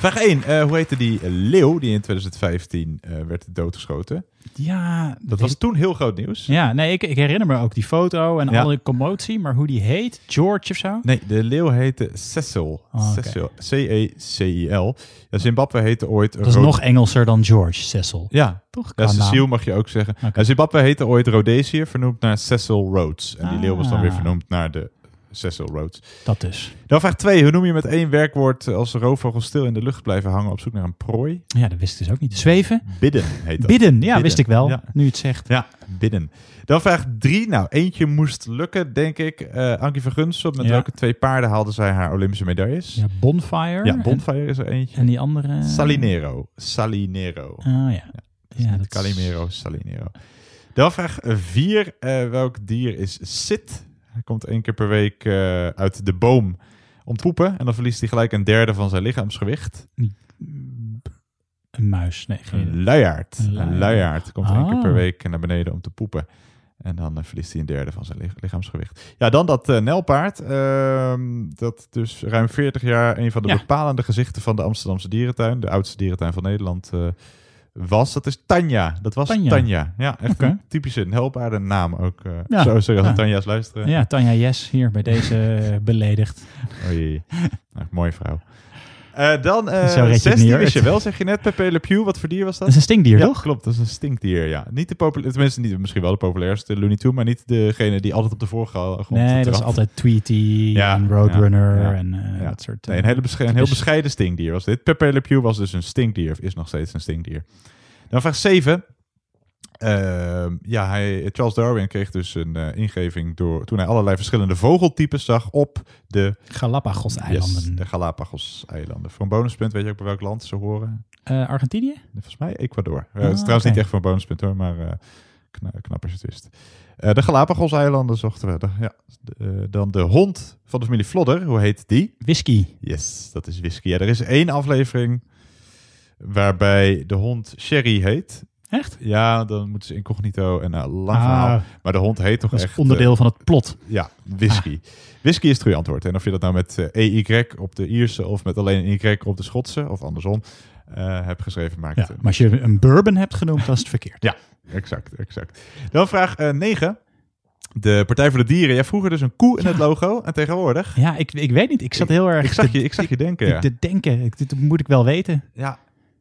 Vraag 1. eh, hoe heette die leeuw die in 2015 eh, werd doodgeschoten? Ja, Dat was toen heel groot nieuws. Ja, nee, ik, ik herinner me ook die foto en Ja. alle commotie, maar hoe die heet, George of zo? Nee, de leeuw heette Cecil. Oh. Cecil. C-E-C-I-L. Ja, Zimbabwe heette ooit... Dat is nog Engelser dan George, Cecil. Ja, Toch? Ja, naam. Cecile mag je ook zeggen. Ja, Zimbabwe heette ooit Rhodesië, vernoemd naar Cecil Rhodes. En die leeuw was dan weer Ah. vernoemd naar de Cecil Rhodes. Dat dus. Dan vraag 2. Hoe noem je met één werkwoord als roofvogels stil in de lucht blijven hangen op zoek naar een prooi? Ja, dat wist ik dus ook niet. Zweven? Bidden heet dat. Bidden, ja, wist ik wel. Ja. Nu het zegt. Ja, bidden. Dan vraag 3. Nou, eentje moest lukken, denk ik. Eh Ankie van Gunsel, met Ja. welke twee paarden haalde zij haar Olympische medailles? Ja, Bonfire. Ja, Bonfire is er eentje. En die andere... Salinero. Salinero. Ah ja. Ja, Ja, dat is- Calimero, Salinero. Dan vraag 4. welk dier is Sit? Hij komt één keer per week eh, uit de boom om te poepen. En dan verliest hij gelijk een derde van zijn lichaamsgewicht. Een muis. Nee, geen Een luiaard. Een Een luiaard. komt één keer Ah. per week naar beneden om te poepen. En dan eh, verliest hij een derde van zijn li- lichaamsgewicht. Ja, dan dat eh, nelpaard. ehm, dat dus ruim 40 jaar een van de Ja. bepalende gezichten van de Amsterdamse dierentuin. De oudste dierentuin van Nederland was. Dat is Tanja. Dat was Tanja. Tanja. Ja, echt een typische nelpaardennaam ook. eh Ja. Zo zeggen Ja. Tanja's luisteren. Ja, Tanja Yes hier bij deze eh, beledigd. Oei. Nou, mooie vrouw. Eh, dan eh Zo red je het 16 niet, wist je hoor. wel, zeg je net. Pepe Le Pew, wat voor dier was dat? Dat is een stinkdier, ja, toch? klopt. Dat is een stinkdier, ja. Niet de populair, tenminste niet, misschien wel de populairste Looney Tunes, maar niet degene die altijd op de voorgrond Nee, dat is altijd Tweety Ja, en Roadrunner ja, en eh, Ja. dat soort... Nee, een, eh, hele besche- een heel bescheiden stinkdier was dit. Pepe Le Pew was dus een stinkdier, of is nog steeds een stinkdier. Dan vraag 7. Ehm, ja, hij, Charles Darwin kreeg dus een eh, ingeving door, toen hij allerlei verschillende vogeltypes zag op de Galapagos-eilanden. Yes, de Galapagos-eilanden. Voor een bonuspunt weet je ook bij welk land ze horen? Eh, Argentinië? Volgens mij Ecuador. Eh, Ah, het is trouwens niet echt voor een bonuspunt hoor, maar eh kna knap als je het wist. De Galapagos-eilanden zochten we. De- ja, de- dan de hond van de familie Flodder. Hoe heet die? Whisky. Yes, dat is whisky. Ja, er is één aflevering Waarbij de hond Sherry heet. Echt? Ja, dan moeten ze incognito en nou, lang Ah. verhaal. Maar de hond heet toch Dat echt... onderdeel eh, van het plot. Ja, whisky. Whisky is het goede antwoord. En of je dat nou met eh, EY op de Ierse of met alleen een Y op de Schotse of andersom eh hebt geschreven, maakt Ja, het maar als je een bourbon hebt genoemd, dan is het verkeerd. Ja, exact, exact. Dan vraag 9. De Partij voor de Dieren. Jij vroeger dus een koe in het logo en tegenwoordig? Ja, ik, ik weet niet. Ik zat heel erg Ik zag te- je, ik zag je denken, te, ja. te denken. Ik- Dit moet ik wel weten. Ja,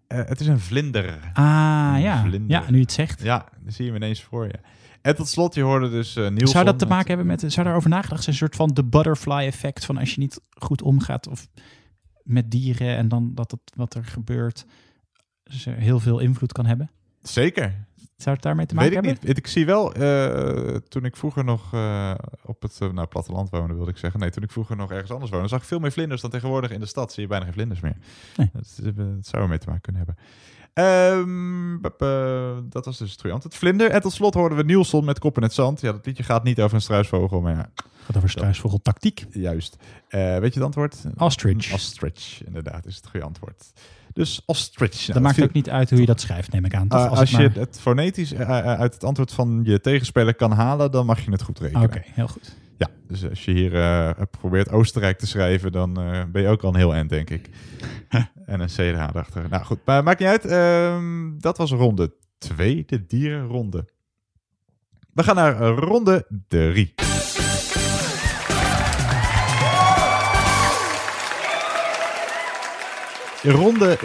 eh, het is een vlinder. Ah, Een ja. vlinder. Ja, nu je het zegt. Ja, dan zie je hem ineens voor je. En tot slot, je hoorde dus Nielsen. Zou dat te maken hebben met... Zou daarover nagedacht zijn? Een soort van de butterfly effect van als je niet goed omgaat of met dieren en dan dat het wat er gebeurt dus heel veel invloed kan hebben? Zeker. Zou het daarmee te maken Weet ik hebben? niet. Ik zie wel, eh, toen ik vroeger nog eh, op het nou, platteland woonde, wilde ik zeggen. Nee, toen ik vroeger nog ergens anders woonde, zag ik veel meer vlinders dan tegenwoordig in de stad. Zie je bijna geen vlinders meer. Nee. Dat, zou ermee te maken kunnen hebben. Ehm, bup, eh, dat was dus het goede antwoord. Vlinder. En tot slot hoorden we Nielsen met Kop in het Zand. Ja, dat liedje gaat niet over een struisvogel, maar ja. gaat over struisvogeltactiek. Juist. Weet je het antwoord? Ostrich. Ostrich, inderdaad, is het goede antwoord. Dus ostrich. Nou, dat maakt ook niet uit hoe je dat schrijft, neem ik aan. toch? Uh, Als je het fonetisch eh, eh, uit het antwoord van je tegenspeler kan halen, dan mag je het goed rekenen. Oké, heel goed. Ja, dus als je hier eh, probeert Oostenrijk te schrijven, dan ben je ook al een heel eind, denk ik. en een CDH erachter. Nou goed, maar maakt niet uit. Ehm, dat was ronde 2, de dierenronde. We gaan naar ronde 3. Ronde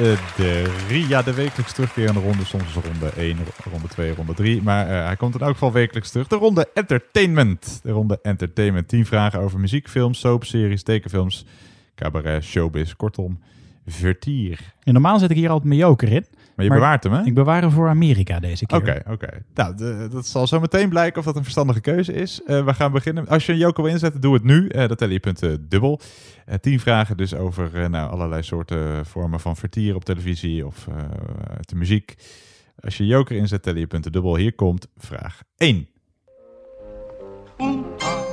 3. ja, de wekelijks terugkerende ronde. Soms is ronde 1, ronde 2, ronde 3. Maar eh, hij komt in elk geval wekelijks terug. De ronde entertainment. De ronde entertainment. 10 vragen over muziek, films, soap, series, tekenfilms, cabaret, showbiz. Kortom, vertier. En normaal zet ik hier altijd joker in. Maar je bewaart hem, hè? Ik bewaar hem voor Amerika deze keer. Oké, oké. Nou, de- dat zal zo meteen blijken of dat een verstandige keuze is. Eh, we gaan beginnen. Als je een joker wil inzetten, doe het nu. Eh dan tellen je punten dubbel. Eh, tien vragen dus over nou, allerlei soorten vormen van vertier op televisie of eh, uit de muziek. Als je joker inzet, tellen je punten dubbel. Hier komt vraag 1. Doompa-dee-doo.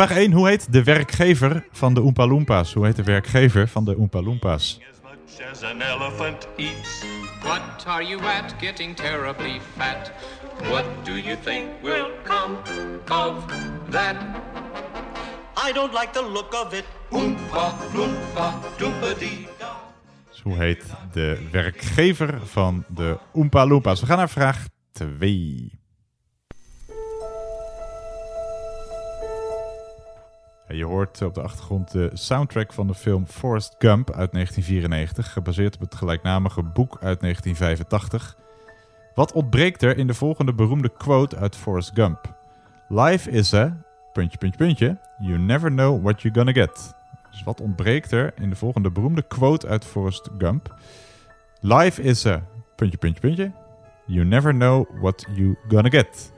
Vraag 1. Hoe heet de werkgever van de Oompa Loompas? Hoe heet de werkgever van de Oompa Loompas? as an elephant eats. What are you at? Getting terribly fat. What do you think will come of that? I don't like the look of it. Oompa, loompa, doompa-dee. Dus hoe heet de werkgever van de Oompa Loompas? We gaan naar vraag 2. Je hoort op de achtergrond de soundtrack van de film Forrest Gump uit 1994, gebaseerd op het gelijknamige boek uit 1985. Wat ontbreekt er in de volgende beroemde quote uit Forrest Gump? Life is a... puntje, puntje, puntje. You never know what you're gonna get. Dus wat ontbreekt er in de volgende beroemde quote uit Forrest Gump? Life is a... puntje, puntje, puntje. You never know what you gonna get.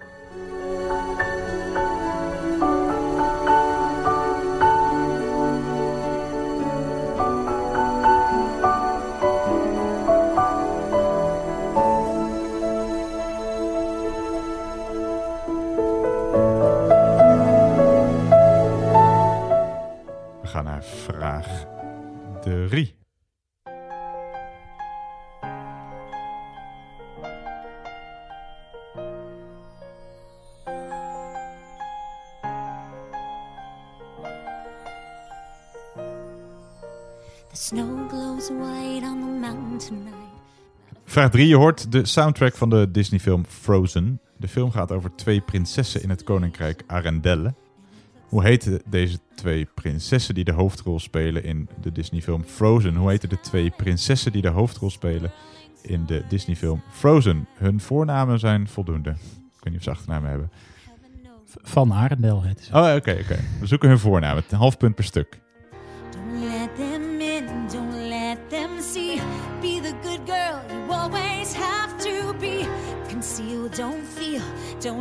Vraag 3. Je hoort de soundtrack van de Disney-film Frozen. De film gaat over twee prinsessen in het koninkrijk Arendelle. Hoe heten deze twee prinsessen die de hoofdrol spelen in de Disney-film Frozen? Hoe heten de twee prinsessen die de hoofdrol spelen in de Disney-film Frozen? Hun voornamen zijn voldoende. Ik weet niet of ze achternamen hebben. Van Arendel het is. Oh, oké, oké. We zoeken hun voornamen. Een half punt per stuk.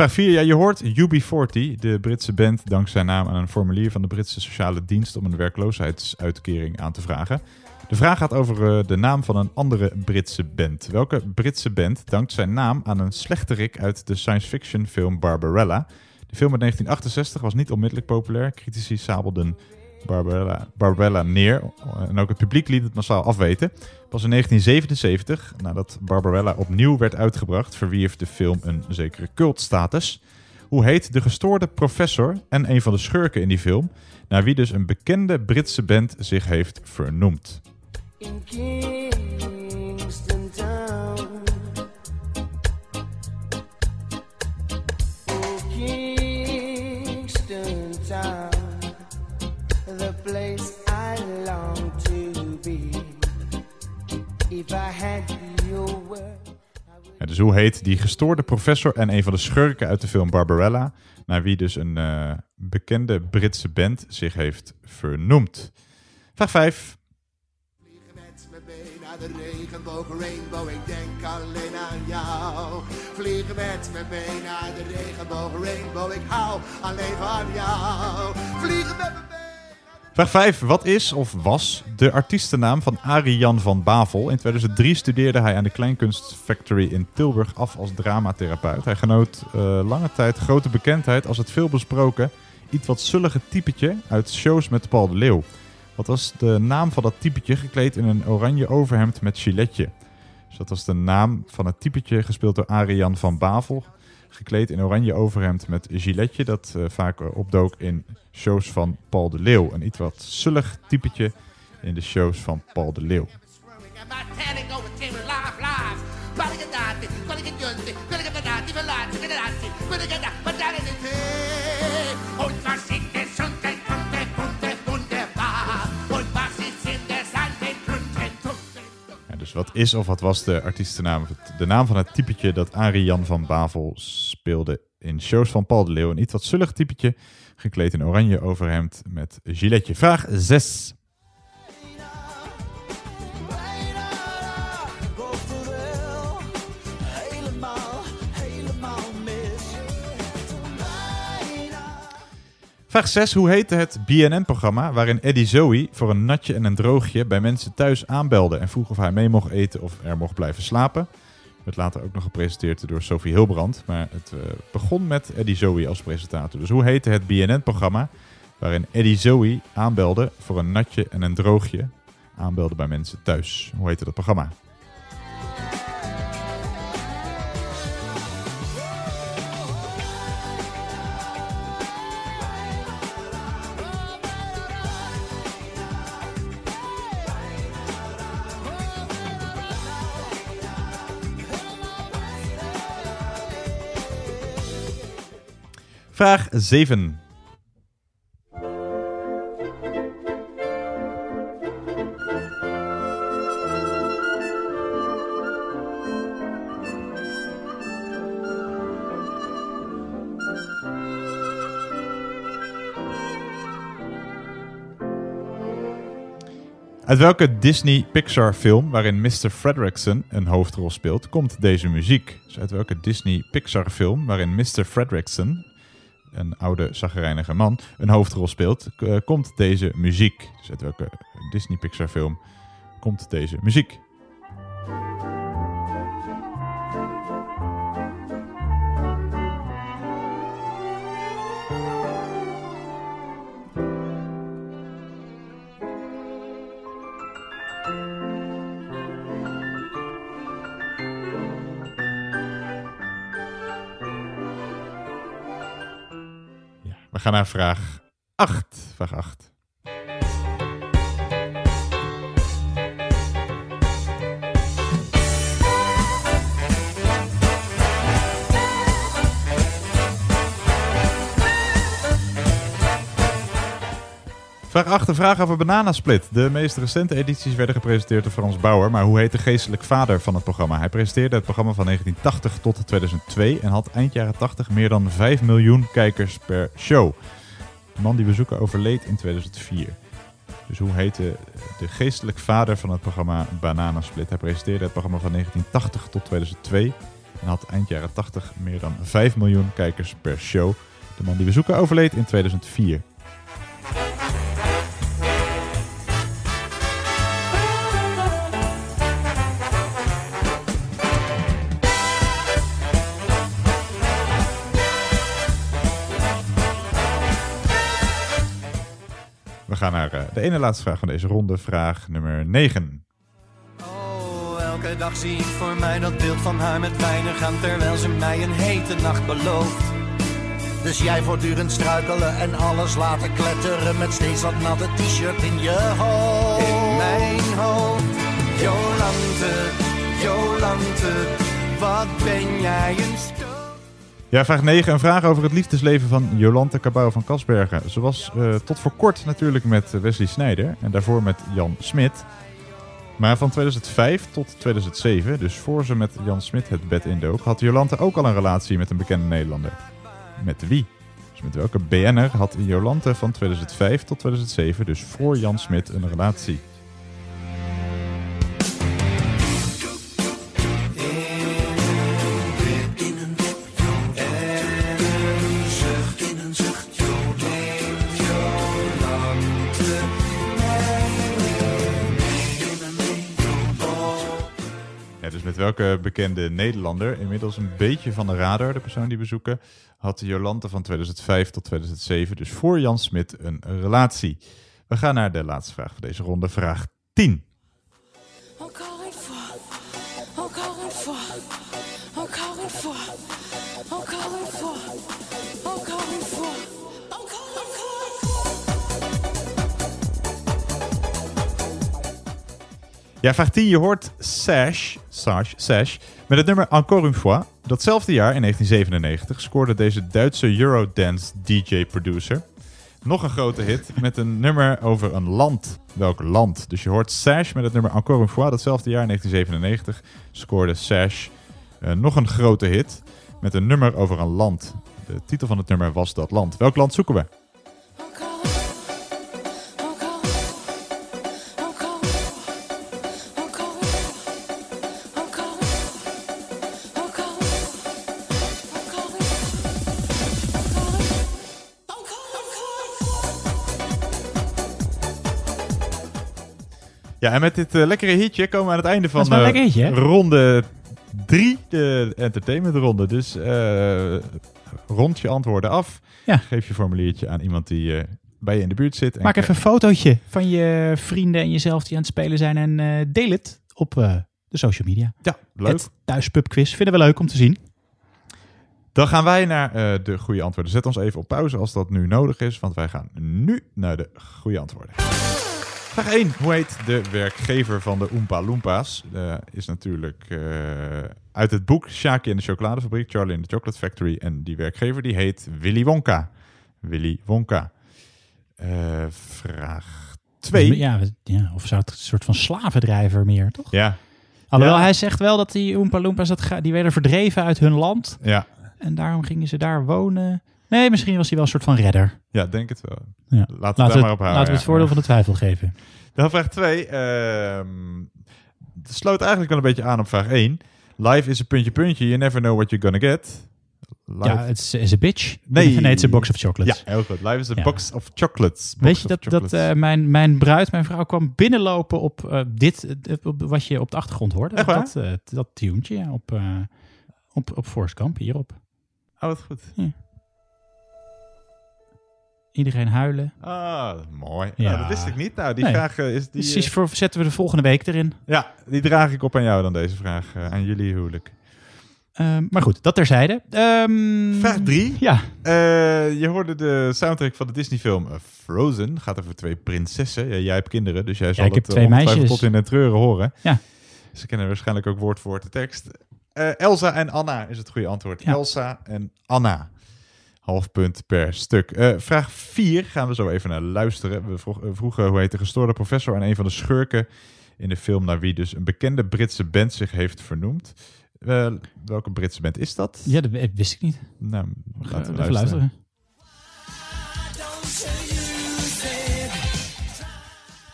Vraag 4. Ja, je hoort UB40, de Britse band, dankt zijn naam aan een formulier van de Britse sociale dienst om een werkloosheidsuitkering aan te vragen. De vraag gaat over eh, de naam van een andere Britse band. Welke Britse band dankt zijn naam aan een slechterik uit de science fiction film Barbarella? De film uit 1968 was niet onmiddellijk populair. Critici sabelden Barbarella, Barbarella neer en ook het publiek liet het massaal afweten. Pas in 1977, nadat Barbarella opnieuw werd uitgebracht, verwierf de film een zekere cultstatus. Hoe heet de gestoorde professor en een van de schurken in die film, naar wie dus een bekende Britse band zich heeft vernoemd? Hoe heet die gestoorde professor en een van de schurken uit de film Barbarella, naar wie dus een eh, bekende Britse band zich heeft vernoemd? Vraag 5. naar de regenboog, rainbow, ik denk alleen aan jou. Vliegen met me mee naar de regenboog, rainbow, ik hou alleen van jou. Vliegen met me Vraag 5. Wat is of was de artiestennaam van Arie Jan van Bavel? In 2003 studeerde hij aan de Kleinkunst Factory in Tilburg af als dramatherapeut. Hij genoot eh, lange tijd grote bekendheid als het veelbesproken, iets wat zullige typetje uit shows met Paul de Leeuw. Wat was de naam van dat typetje gekleed in een oranje overhemd met giletje? Dus dat was de naam van het typetje gespeeld door Arian van Bavel. Gekleed in oranje overhemd met giletje. Dat eh, vaak eh, opdook in shows van Paul de Leeuw. Een iets wat zullig typetje in de shows van Paul de Leeuw. Dus wat is of wat was de artiestennaam? De naam van het typetje dat Arie Jan van Bavel speelde in shows van Paul de Leeuw. Een iets wat zullig typetje, gekleed in oranje overhemd met giletje. Vraag 6. Helemaal, helemaal mis. Vraag 6. Hoe heette het BNN-programma waarin Eddie Zoe voor een natje en een droogje bij mensen thuis aanbelde en vroeg of hij mee mocht eten of er mocht blijven slapen? Werd later ook nog gepresenteerd door Sophie Hilbrand, maar het eh, begon met Eddie Zoe als presentator. Dus hoe heette het BNN-programma waarin Eddie Zoe aanbelde voor een natje en een droogje? Aanbelde bij mensen thuis. Hoe heette dat programma? Vraag 7. Uit welke Disney-Pixar-film waarin Mr. Fredrickson een hoofdrol speelt, komt deze muziek? Dus uit welke Disney-Pixar-film waarin Mr. Fredrickson, een oude zagrijnige man, een hoofdrol speelt, eh, komt deze muziek? Dus uit welke Disney-Pixar-film komt deze muziek? We gaan naar vraag 8. Vraag 8. Vraag 8, een vraag over Bananasplit. De meest recente edities werden gepresenteerd door Frans Bauer, maar hoe heet de geestelijk vader van het programma? Hij presenteerde het programma van 1980 tot 2002 en had eind jaren 80 meer dan 5 miljoen kijkers per show. De man die we zoeken overleed in 2004. Dus hoe heette de geestelijk vader van het programma Bananasplit? Hij presenteerde het programma van 1980 tot 2002 en had eind jaren 80 meer dan 5 miljoen kijkers per show. De man die we zoeken overleed in 2004. Gaan naar eh, de ene laatste vraag van deze ronde, vraag nummer 9. Oh, elke dag zie ik voor mij dat beeld van haar met weinig aan terwijl ze mij een hete nacht belooft. Dus jij voortdurend struikelen en alles laten kletteren met steeds wat natte t-shirt in je hoofd. In mijn hoofd, Jolante, Jolante, wat ben jij een sto- Ja, vraag 9. Een vraag over het liefdesleven van Jolante Cabau van Kasbergen. Ze was eh, tot voor kort natuurlijk met Wesley Snijder en daarvoor met Jan Smit. Maar van 2005 tot 2007, dus voor ze met Jan Smit het bed indook, had Jolante ook al een relatie met een bekende Nederlander. Met wie? Dus met welke BN'er had Jolante van 2005 tot 2007, dus voor Jan Smit, een relatie? Welke bekende Nederlander, inmiddels een beetje van de radar, de persoon die we zoeken, had Jolante van 2005 tot 2007, dus voor Jan Smit, een relatie. We gaan naar de laatste vraag van deze ronde, vraag 10. Ja, vraag 10. Je hoort Sash, Sash, Sash met het nummer Encore une fois. Datzelfde jaar, in 1997, scoorde deze Duitse Eurodance DJ-producer nog een grote hit met een nummer over een land. Welk land? Dus je hoort Sash met het nummer Encore une fois. Datzelfde jaar, in 1997, scoorde Sash eh, nog een grote hit met een nummer over een land. De titel van het nummer was Dat Land. Welk land zoeken we? Ja, en met dit eh, lekkere hitje komen we aan het einde van eh, hitje, ronde 3, de entertainment ronde. Dus eh, rond je antwoorden af. Ja. Geef je formuliertje aan iemand die bij je in de buurt zit. en Maak even een fotootje van je vrienden en jezelf die aan het spelen zijn en deel het op de social media. Ja, leuk. Het thuispubquiz. Vinden we leuk om te zien. Dan gaan wij naar de goede antwoorden. Zet ons even op pauze als dat nu nodig is, want wij gaan nu naar de goede antwoorden. Vraag 1. Hoe heet de werkgever van de Oompa Loompas? Eh, is natuurlijk eh, uit het boek Shaki en de chocoladefabriek, Charlie in the Chocolate Factory. En die werkgever die heet Willy Wonka. Willy Wonka. Eh, vraag 2. Ja, ja, of zou het een soort van slavendrijver meer, toch? Ja. Alhoewel, Ja. hij zegt wel dat die Oompa Loompas, dat die werden verdreven uit hun land. Ja. En daarom gingen ze daar wonen. Nee, misschien was hij wel een soort van redder. Ja, denk het wel. Ja. Laten we het daar maar op houden. Laten we het voordeel van de twijfel geven. Dan vraag 2. het sloot eigenlijk wel een beetje aan op vraag 1. Life is een puntje puntje. You never know what you're gonna get. Life- Ja, het is, a bitch. Nee. Nee, het is een box of chocolates. Ja, heel goed. Life is a Ja. box of chocolates. Box Weet je dat, dat eh, mijn, mijn bruid, mijn vrouw, kwam binnenlopen op eh, dit, eh, op wat je op de achtergrond hoorde. Echt waar? Dat, dat tuentje, ja, op, op, op Gump, hierop. Oh, wat goed. Iedereen huilen. Ah, mooi. Ja. Nou, dat wist ik niet. Nou, die Nee. vraag eh, is... Die, Dus eh, voor, zetten we de volgende week erin. ja, die draag ik op aan jou dan, deze vraag. eh, aan jullie huwelijk. Ehm, maar goed, dat terzijde. Ehm, Vraag 3. Ja. je hoorde de soundtrack van de Disney-film Frozen. Gaat over twee prinsessen. Ja, jij hebt kinderen, dus jij zal ik heb het twee meisjes. tot in de treuren horen. Ja. Ze kennen waarschijnlijk ook woord voor woord de tekst. Elsa en Anna is het goede antwoord. Ja. Elsa en Anna. Half punt per stuk. Eh, vraag 4 gaan we zo even naar luisteren. We eh, vroegen hoe heet de gestoorde professor aan een van de schurken in de film naar wie dus een bekende Britse band zich heeft vernoemd. Eh, welke Britse band is dat? Ja, dat wist ik niet. Nou, laten we luisteren. luisteren.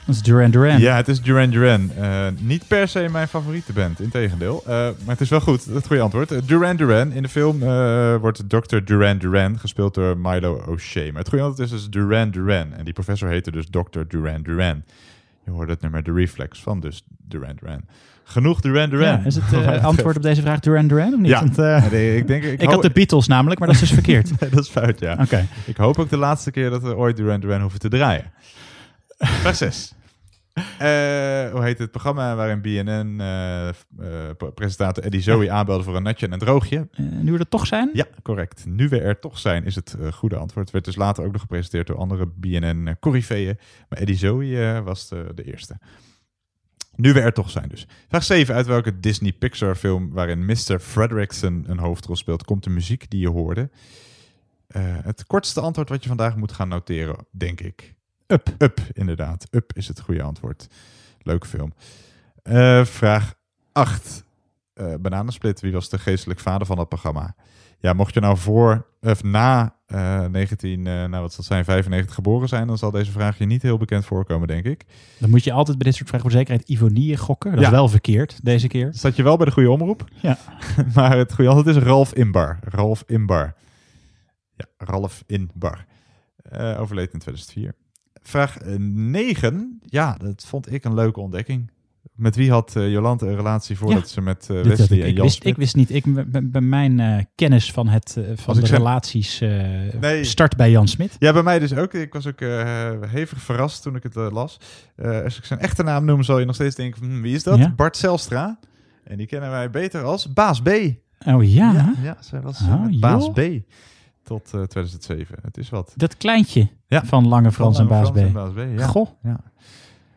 Dat is Duran Duran. Ja, het is Duran Duran. Eh, niet per se mijn favoriete band, integendeel. Eh maar het is wel goed, het goede antwoord. Eh, Duran Duran, in de film wordt Dr. Duran Duran gespeeld door Milo O'Shea. Maar het goede antwoord is dus Duran Duran. En die professor heette dus Dr. Duran Duran. Je hoorde het nummer The Reflex van dus Duran Duran. Genoeg Duran Duran. Ja, is het antwoord op deze vraag Duran Duran of niet? Ja. Want, Nee, ik denk- ik had de Beatles namelijk, maar dat is dus verkeerd. Nee, dat is fout, ja. Oké. Ik hoop ook de laatste keer dat we ooit Duran Duran hoeven te draaien. Vraag 6. hoe heet het programma waarin BNN-presentator Eddie Zoe aanbelde voor een natje en een droogje? Eh, nu we er toch zijn? Ja, correct. Nu we er toch zijn, is het eh, goede antwoord. Werd dus later ook nog gepresenteerd door andere BNN-corriveeën. Maar Eddie Zoe eh, was de, de eerste. Nu we er toch zijn dus. Vraag 7. Uit welke Disney-Pixar-film waarin Mr. Fredrickson een hoofdrol speelt, komt de muziek die je hoorde? Eh, het kortste antwoord wat je vandaag moet gaan noteren, denk ik. Up. Up, inderdaad. Up is het goede antwoord. Leuke film. Eh, vraag 8. Eh Bananensplit, wie was de geestelijk vader van dat programma? Ja, mocht je nou voor of na eh 19, eh, nou wat zal zijn, 95 geboren zijn, dan zal deze vraag je niet heel bekend voorkomen, denk ik. Dan moet je altijd bij dit soort vragen voor zekerheid Ivonie gokken. Dat Ja. is wel verkeerd deze keer. Zat je wel bij de goede omroep? Ja. maar het goede antwoord is Ralf Inbar. Ralf Inbar. Ja, Ralf Inbar. Overleed in 2004. Vraag 9. Ja, dat vond ik een leuke ontdekking. Met wie had eh, Jolante een relatie voordat Ja. ze met eh, had Wesley ik, en ik, Jan wist, ik wist niet. Ik, bij- bij mijn eh, kennis van, het, eh, van de zeg- relaties eh, Nee. start bij Jan Smit. Ja, bij mij dus ook. Ik was ook eh, hevig verrast toen ik het eh, las. Eh, als ik zijn echte naam noem, zal je nog steeds denken: van, hm, wie is dat? Ja. Bart Zelstra. En die kennen wij beter als Baas B. Oh ja? Ja, ja zij was eh, Oh. Baas B tot eh, 2007. Het is wat. Dat kleintje Ja. van Lange Frans en Baas B. En Baas B, ja. Goh. Ja.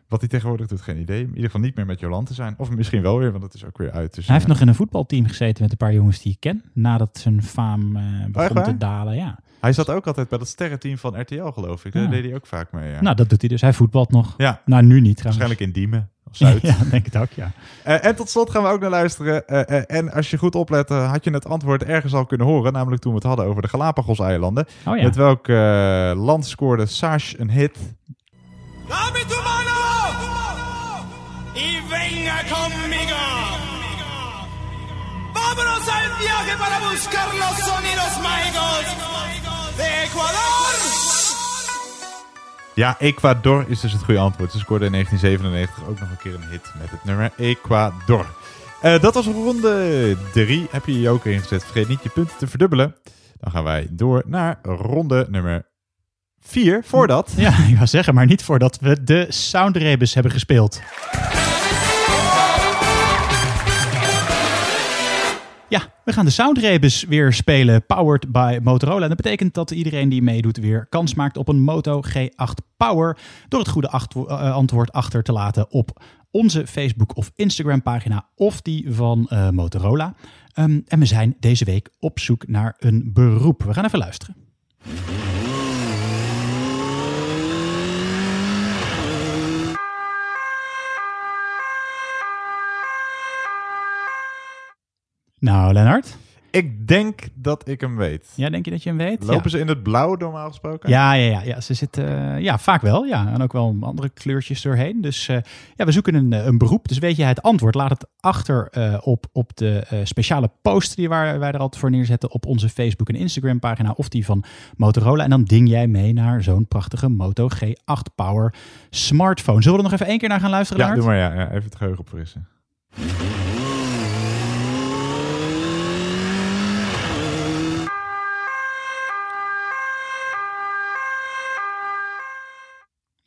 Wat hij tegenwoordig doet, geen idee. In ieder geval niet meer met Jolante zijn. Of misschien wel weer, want het is ook weer uit. Dus, Hij heeft eh, nog in een voetbalteam gezeten met een paar jongens die ik ken. Nadat zijn faam eh, echt begon te dalen. Ja. Hij zat ook altijd bij dat sterrenteam van RTL, geloof ik. Daar deed hij ook vaak mee. Ja. Nou, dat doet hij dus. Hij voetbalt nog. Ja. Nou, nu niet trouwens. Waarschijnlijk in Diemen Zuid. ja, denk het ook, ja. Eh, en tot slot gaan we ook naar luisteren. Eh, eh, en als je goed oplet, eh, had je het antwoord ergens al kunnen horen. Namelijk toen we het hadden over de Galapagos-eilanden. Oh ja. Met welk eh, land scoorde Sash een hit? Dame tu mano y venga conmigo. Vámonos al viaje para buscar los sonidos mágicos de Ecuador. Ja, Ecuador is dus het goede antwoord. Ze scoorde in 1997 ook nog een keer een hit met het nummer Ecuador. Eh, dat was ronde 3. Heb je je joker ingezet? Vergeet niet je punten te verdubbelen. Dan gaan wij door naar ronde nummer 4. Voordat... Ja, ik wou zeggen, maar niet voordat we de Soundrebus hebben gespeeld. We gaan de Soundrebus weer spelen, powered by Motorola. En dat betekent dat iedereen die meedoet weer kans maakt op een Moto G8 Power... door het goede eh, antwoord achter te laten op onze Facebook of Instagram pagina... of die van eh, Motorola. Ehm, en we zijn deze week op zoek naar een beroep. We gaan even luisteren. Nou, Lennart? Ik denk dat ik hem weet. Ja, denk je dat je hem weet? Lopen ja. ze in het blauw normaal gesproken? Ja, ja, ja, ja, ze zitten eh, ja, vaak wel. Ja, en ook wel andere kleurtjes doorheen. Dus eh, ja, we zoeken een, eh, een beroep. Dus weet je het antwoord, laat het achter op, op de speciale post die waar, wij er altijd voor neerzetten op onze Facebook en Instagram pagina of die van Motorola. En dan ding jij mee naar zo'n prachtige Moto G8 Power smartphone. Zullen we er nog even één keer naar gaan luisteren, Ja, doe maar ja, ja. Even het geheugen opfrissen.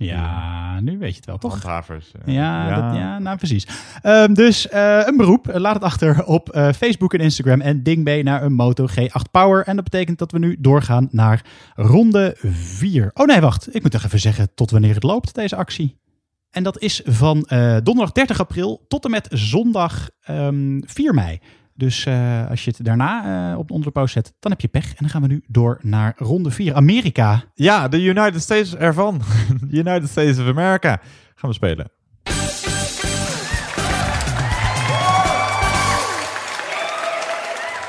Ja, nu weet je het wel, toch? Handhavers. eh, Ja, ja. Dat, ja nou precies. Ehm, dus eh, een beroep. Eh, Laat het achter op Facebook en Instagram. En ding mee naar een Moto G8 Power. En dat betekent dat we nu doorgaan naar ronde 4. Oh nee, wacht. Ik moet nog even zeggen tot wanneer het loopt, deze actie. En dat is van donderdag 30 april tot en met zondag ehm, 4 mei. Dus eh, als je het daarna eh, op onder de pauze zet, dan heb je pech. En dan gaan we nu door naar ronde 4. Amerika. Ja, de United States ervan. United States of America gaan we spelen.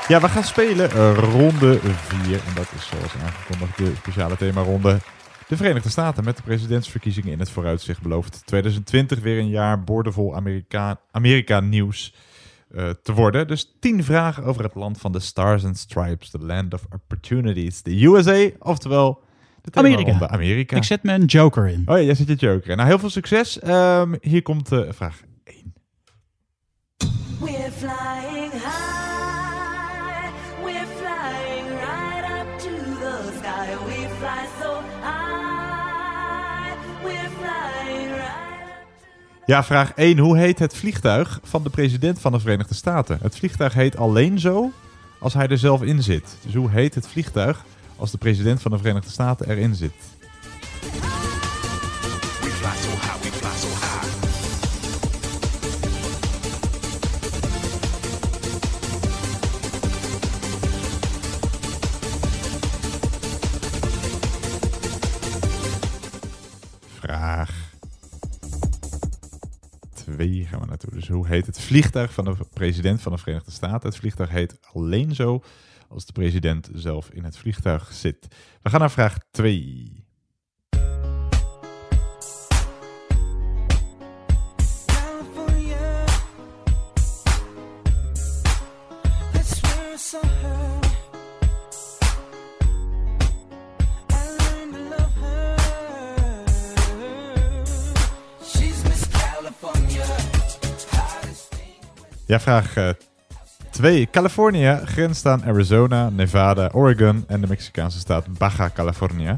Ja, we gaan spelen eh, ronde 4. En dat is zoals aangekondigd de speciale themaronde. De Verenigde Staten met de presidentsverkiezingen in het vooruitzicht belooft 2020 weer een jaar boordevol Amerika, Amerika eh, te worden. Dus 10 vragen over het land van de Stars and Stripes, the land of opportunities, de USA, oftewel de Amerika. Amerika. Ik zet mijn joker in. Oh ja, jij zet je joker in. Nou, heel veel succes. Ehm, hier komt de vraag. We're flying Ja, vraag 1. Hoe heet het vliegtuig van de president van de Verenigde Staten? Het vliegtuig heet alleen zo als hij er zelf in zit. Dus hoe heet het vliegtuig als de president van de Verenigde Staten erin zit? 2 gaan we. Dus hoe heet het vliegtuig van de president van de Verenigde Staten? Het vliegtuig heet alleen zo als de president zelf in het vliegtuig zit. We gaan naar vraag 2. Vraag 2. Californië grenst aan Arizona, Nevada, Oregon en de Mexicaanse staat Baja California.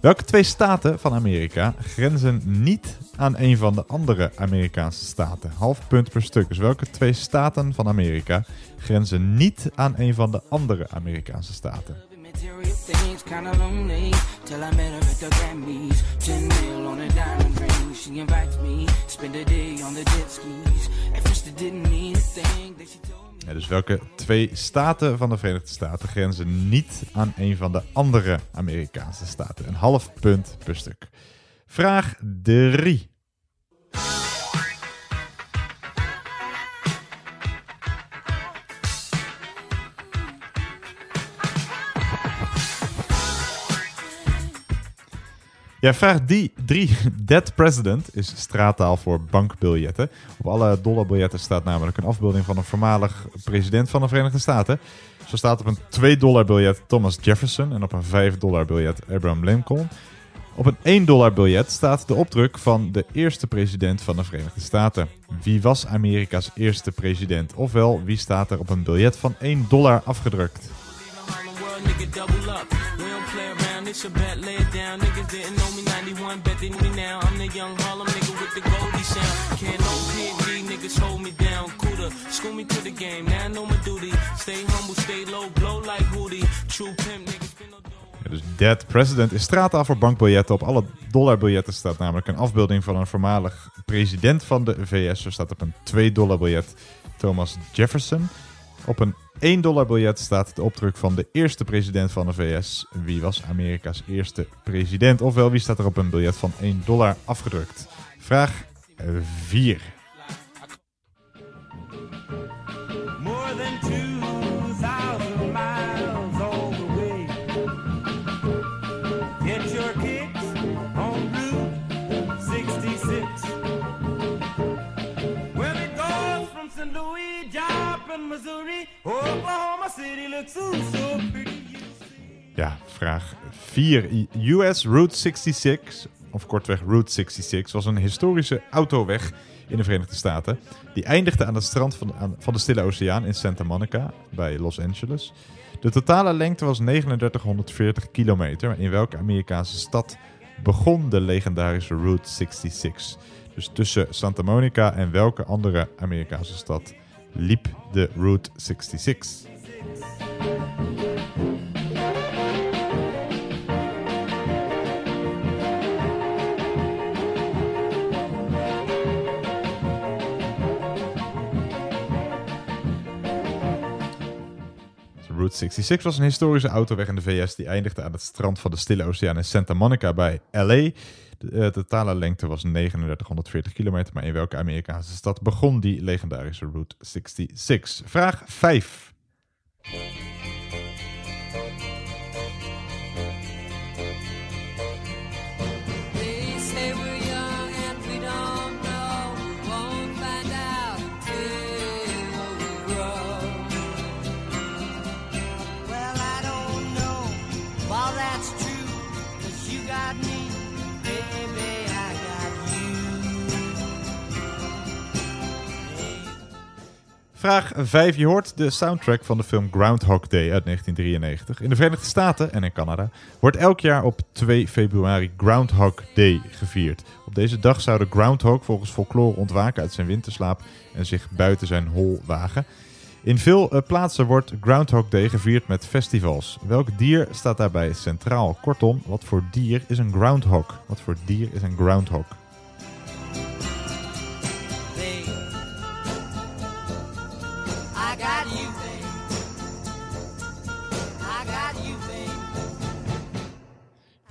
Welke twee staten van Amerika grenzen niet aan een van de andere Amerikaanse staten? Half punt per stuk. Dus welke twee staten van Amerika grenzen niet aan een van de andere Amerikaanse staten? Till I met her at the Grammys. Ten mil on a diamond ring. She invites me, spend a day on the jet skis. At first it didn't mean a thing that she told me. Ja, dus welke twee staten van de Verenigde Staten grenzen niet aan een van de andere Amerikaanse staten? Een half punt per stuk. Vraag 3. Ja, vraag 3. Dead President is straattaal voor bankbiljetten. Op alle dollarbiljetten staat namelijk een afbeelding van een voormalig president van de Verenigde Staten. Zo staat op een 2 dollar biljet Thomas Jefferson en op een 5 dollar biljet Abraham Lincoln. Op een 1 dollar biljet staat de opdruk van de eerste president van de Verenigde Staten. Wie was Amerika's eerste president? Ofwel, wie staat er op een biljet van 1 dollar afgedrukt? It's a bet, lay it down. Niggas didn't know me 91, bet they know me now. I'm the young Harlem nigga with the Goldie sound. Can't no PG niggas hold me down. Cooler, school me to the game, now I know my duty. Stay humble, stay low, blow like Hootie. True pimp niggas. Ja, dus Dead President is straattaal voor bankbiljetten. Op alle dollarbiljetten staat namelijk een afbeelding van een voormalig president van de VS. Zo staat op een 2 dollar biljet Thomas Jefferson. Op een 1 dollar biljet staat de opdruk van de eerste president van de VS. Wie was Amerika's eerste president? Ofwel, wie staat er op een biljet van 1 dollar afgedrukt? Vraag 4. Oklahoma City looks so, pretty. Ja, vraag 4. US Route 66, of kortweg Route 66, was een historische autoweg in de Verenigde Staten. Die eindigde aan het strand van, van de Stille Oceaan in Santa Monica bij Los Angeles. De totale lengte was 3940 kilometer. In welke Amerikaanse stad begon de legendarische Route 66? Dus tussen Santa Monica en welke andere Amerikaanse stad liep de Route 66? Route 66 was een historische autoweg in de VS die eindigde aan het strand van de Stille Oceaan in Santa Monica bij LA. De eh, totale lengte was 3940 kilometer, maar in welke Amerikaanse stad begon die legendarische Route 66? Vraag 5. Vraag 5. Je hoort de soundtrack van de film Groundhog Day uit 1993. In de Verenigde Staten en in Canada wordt elk jaar op 2 februari Groundhog Day gevierd. Op deze dag zou de groundhog volgens folklore ontwaken uit zijn winterslaap en zich buiten zijn hol wagen. In veel eh, plaatsen wordt Groundhog Day gevierd met festivals. Welk dier staat daarbij centraal? Kortom, wat voor dier is een groundhog? Wat voor dier is een groundhog?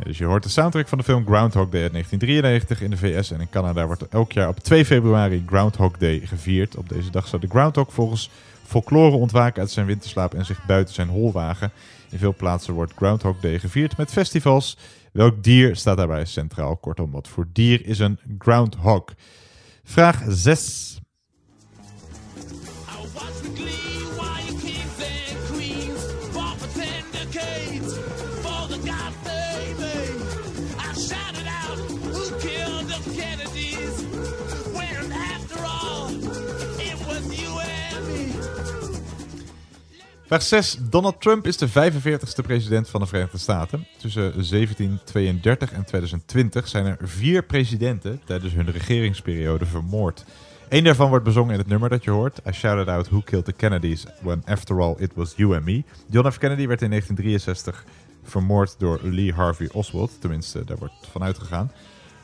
Dus je hoort de soundtrack van de film Groundhog Day uit 1993 in de VS en in Canada wordt elk jaar op 2 februari Groundhog Day gevierd. Op deze dag zou de groundhog volgens folklore ontwaken uit zijn winterslaap en zich buiten zijn hol wagen. In veel plaatsen wordt Groundhog Day gevierd met festivals. Welk dier staat daarbij centraal? Kortom, wat voor dier is een groundhog? Vraag 6. Vraag 6. Donald Trump is de 45ste president van de Verenigde Staten. Tussen 1732 en 2020 zijn er vier presidenten tijdens hun regeringsperiode vermoord. Eén daarvan wordt bezongen in het nummer dat je hoort. I shouted out who killed the Kennedys when after all it was you and me. John F. Kennedy werd in 1963 vermoord door Lee Harvey Oswald. Tenminste, daar wordt van uitgegaan.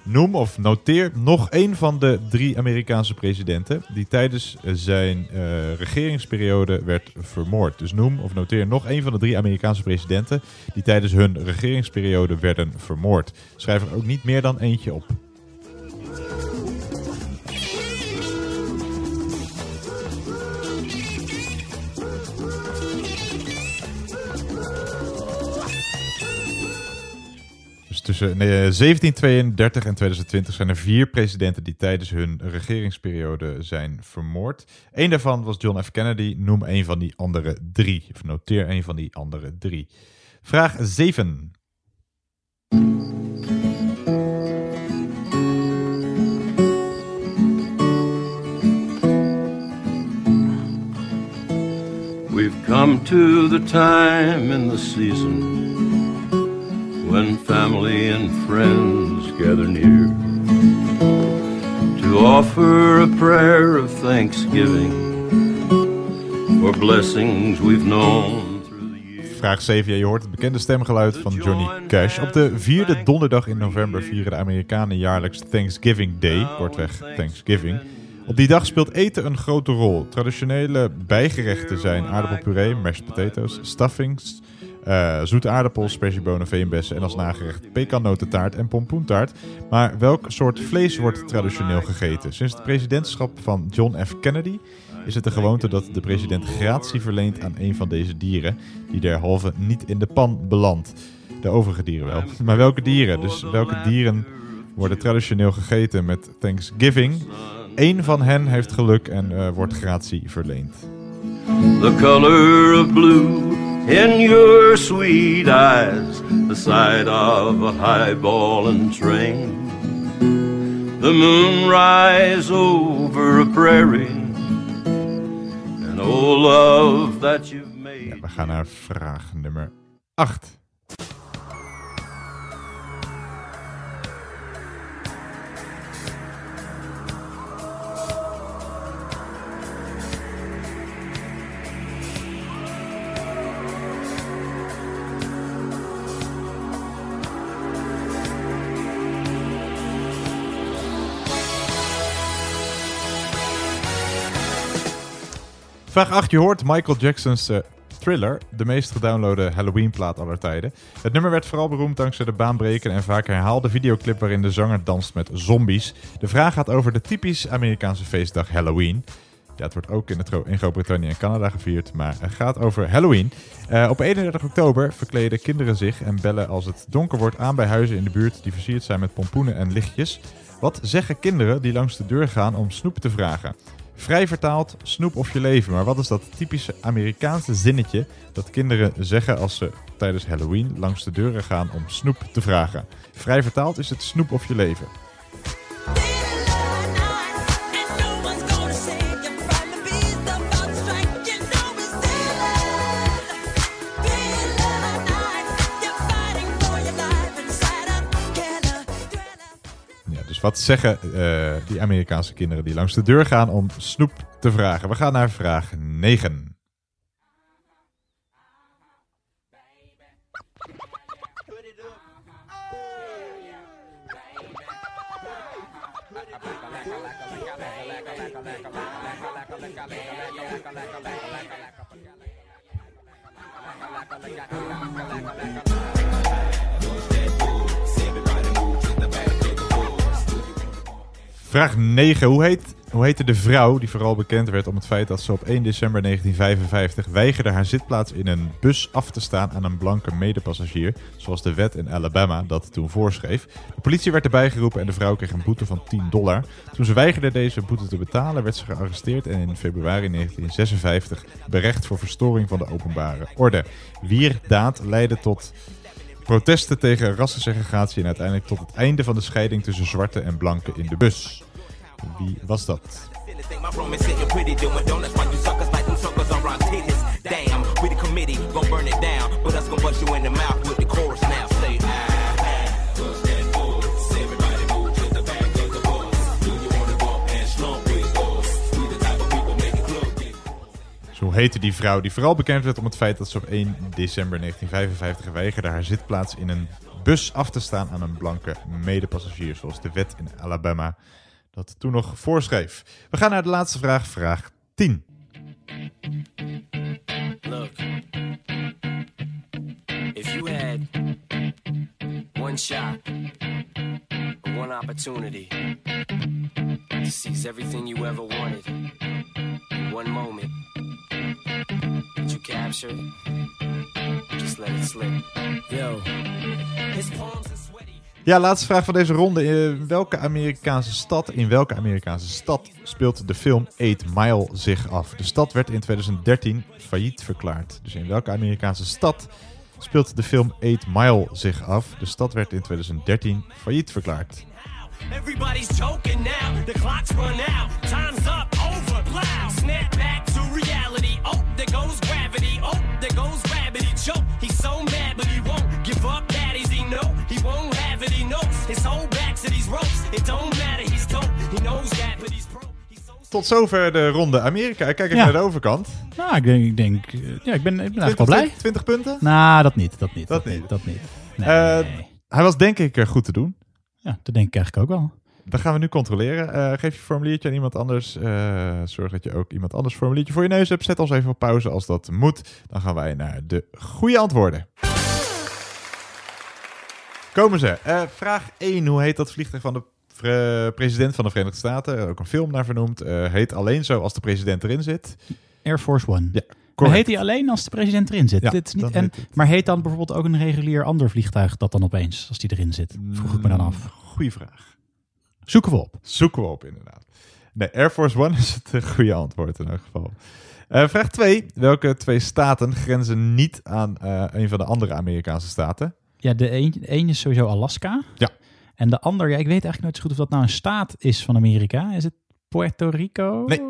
Noem of noteer nog één van de drie Amerikaanse presidenten die tijdens eh, zijn eh, regeringsperiode werd vermoord. Dus noem of noteer nog één van de drie Amerikaanse presidenten die tijdens hun regeringsperiode werden vermoord. Schrijf er ook niet meer dan eentje op. tussen nee, eh, 1732 en 2020 zijn er vier presidenten die tijdens hun regeringsperiode zijn vermoord. Eén daarvan was John F. Kennedy. Noem een van die andere drie. Of noteer een van die andere drie. Vraag 7. We've come to the time in the season when family and friends gather near to offer a prayer of thanksgiving for blessings we've known. Vraag 7. Ja, je hoort het bekende stemgeluid van Johnny Cash. Op de vierde donderdag in november vieren de Amerikanen jaarlijks Thanksgiving Day, kortweg Thanksgiving. Op die dag speelt eten een grote rol. Traditionele bijgerechten zijn aardappelpuree, mashed potatoes, stuffings, eh, zoete aardappels, sperziebonen, veenbessen en als nagerecht pekannotentaart en pompoentaart. Maar welk soort vlees wordt traditioneel gegeten? Sinds het presidentschap van John F. Kennedy is het de gewoonte dat de president gratie verleent aan een van deze dieren, die derhalve niet in de pan belandt. De overige dieren wel. Maar welke dieren? Dus welke dieren worden traditioneel gegeten met Thanksgiving? Eén van hen heeft geluk en eh, wordt gratie verleend. The color of blue in your sweet eyes, the sight of a highball highballing train. The moon rise over a prairie, and oh love that you've made. We gaan naar vraag nummer 8. Vraag 8. Je hoort Michael Jackson's eh, Thriller, de meest gedownloade Halloween-plaat aller tijden. Het nummer werd vooral beroemd dankzij de baanbrekende en vaak herhaalde videoclip waarin de zanger danst met zombies. De vraag gaat over de typisch Amerikaanse feestdag Halloween. Ja, het wordt ook in, in Groot-Brittannië en Canada gevierd, maar het gaat over Halloween. Eh, op 31 oktober verkleden kinderen zich en bellen als het donker wordt aan bij huizen in de buurt die versierd zijn met pompoenen en lichtjes. Wat zeggen kinderen die langs de deur gaan om snoep te vragen? Vrij vertaald, snoep of je leven. Maar wat is dat typische Amerikaanse zinnetje dat kinderen zeggen als ze tijdens Halloween langs de deuren gaan om snoep te vragen? Vrij vertaald is het snoep of je leven. Wat zeggen eh, die Amerikaanse kinderen die langs de deur gaan om snoep te vragen? We gaan naar vraag 9. Vraag 9. Hoe, heet, hoe heette de vrouw die vooral bekend werd om het feit dat ze op 1 december 1955 weigerde haar zitplaats in een bus af te staan aan een blanke medepassagier, zoals de wet in Alabama dat toen voorschreef? De politie werd erbij geroepen en de vrouw kreeg een boete van 10 dollar. Toen ze weigerde deze boete te betalen, werd ze gearresteerd en in februari 1956 berecht voor verstoring van de openbare orde. Wier daad leidde tot protesten tegen rassensegregatie en uiteindelijk tot het einde van de scheiding tussen zwarte en blanken in de bus. Wie was dat? Zo heette die vrouw die vooral bekend werd om het feit dat ze op 1 december 1955 weigerde haar zitplaats in een bus af te staan aan een blanke medepassagier, zoals de wet in Alabama dat toen nog voorschreef. We gaan naar de laatste vraag, vraag 10. Look, if you had one shot, one opportunity to seize everything you ever wanted one moment, did you capture it? Just let it slip? Yo, his palms are sweaty. Ja, laatste vraag van deze ronde. In welke Amerikaanse stad, in welke Amerikaanse stad speelt de film 8 Mile zich af? De stad werd in 2013 failliet verklaard. Dus in welke Amerikaanse stad speelt de film 8 Mile zich af? De stad werd in 2013 failliet verklaard. Everybody's joking now. The clock's run out. Time's up. Over. Loud. Snap back. Oh, there goes gravity. Oh, there goes gravity. Choke. He's so mad, but he won't give up. That is he know. He won't have it. He knows his whole back to these ropes. It don't matter. He's dope. He knows that, but he's broke. Tot zover de ronde Amerika. Ik kijk even Ja. naar de overkant. Nou, ik denk, ik denk eh, ja, ik ben, ik ben eigenlijk wel blij. 20 punten? Nou, dat niet, dat niet. Dat niet. Dat niet. Eh, hij was denk ik eh, goed te doen. Ja, dat denk ik eigenlijk ook wel. Dat gaan we nu controleren. Eh, geef je formuliertje aan iemand anders. Eh, zorg dat je ook iemand anders formuliertje voor je neus hebt. Zet ons even op pauze als dat moet. Dan gaan wij naar de goede antwoorden. Komen ze. Eh, vraag 1. Hoe heet dat vliegtuig van de president van de Verenigde Staten? Ook een film naar vernoemd. Heet alleen zo als de president erin zit. Air Force One. Ja, Maar heet hij alleen als de president erin zit? Ja, Dit is niet, en, heet maar heet dan bijvoorbeeld ook een regulier ander vliegtuig dat dan opeens, als die erin zit? Vroeg ik me dan af. Goeie vraag. Zoeken we op. Zoeken we op, inderdaad. Nee, Air Force One is het eh, goede antwoord in elk geval. Eh, vraag 2. Welke twee staten grenzen niet aan eh, een van de andere Amerikaanse staten? Ja, de een, de een is sowieso Alaska. Ja. En de ander, ja, ik weet eigenlijk nooit zo goed of dat nou een staat is van Amerika. Is het Puerto Rico? Nee.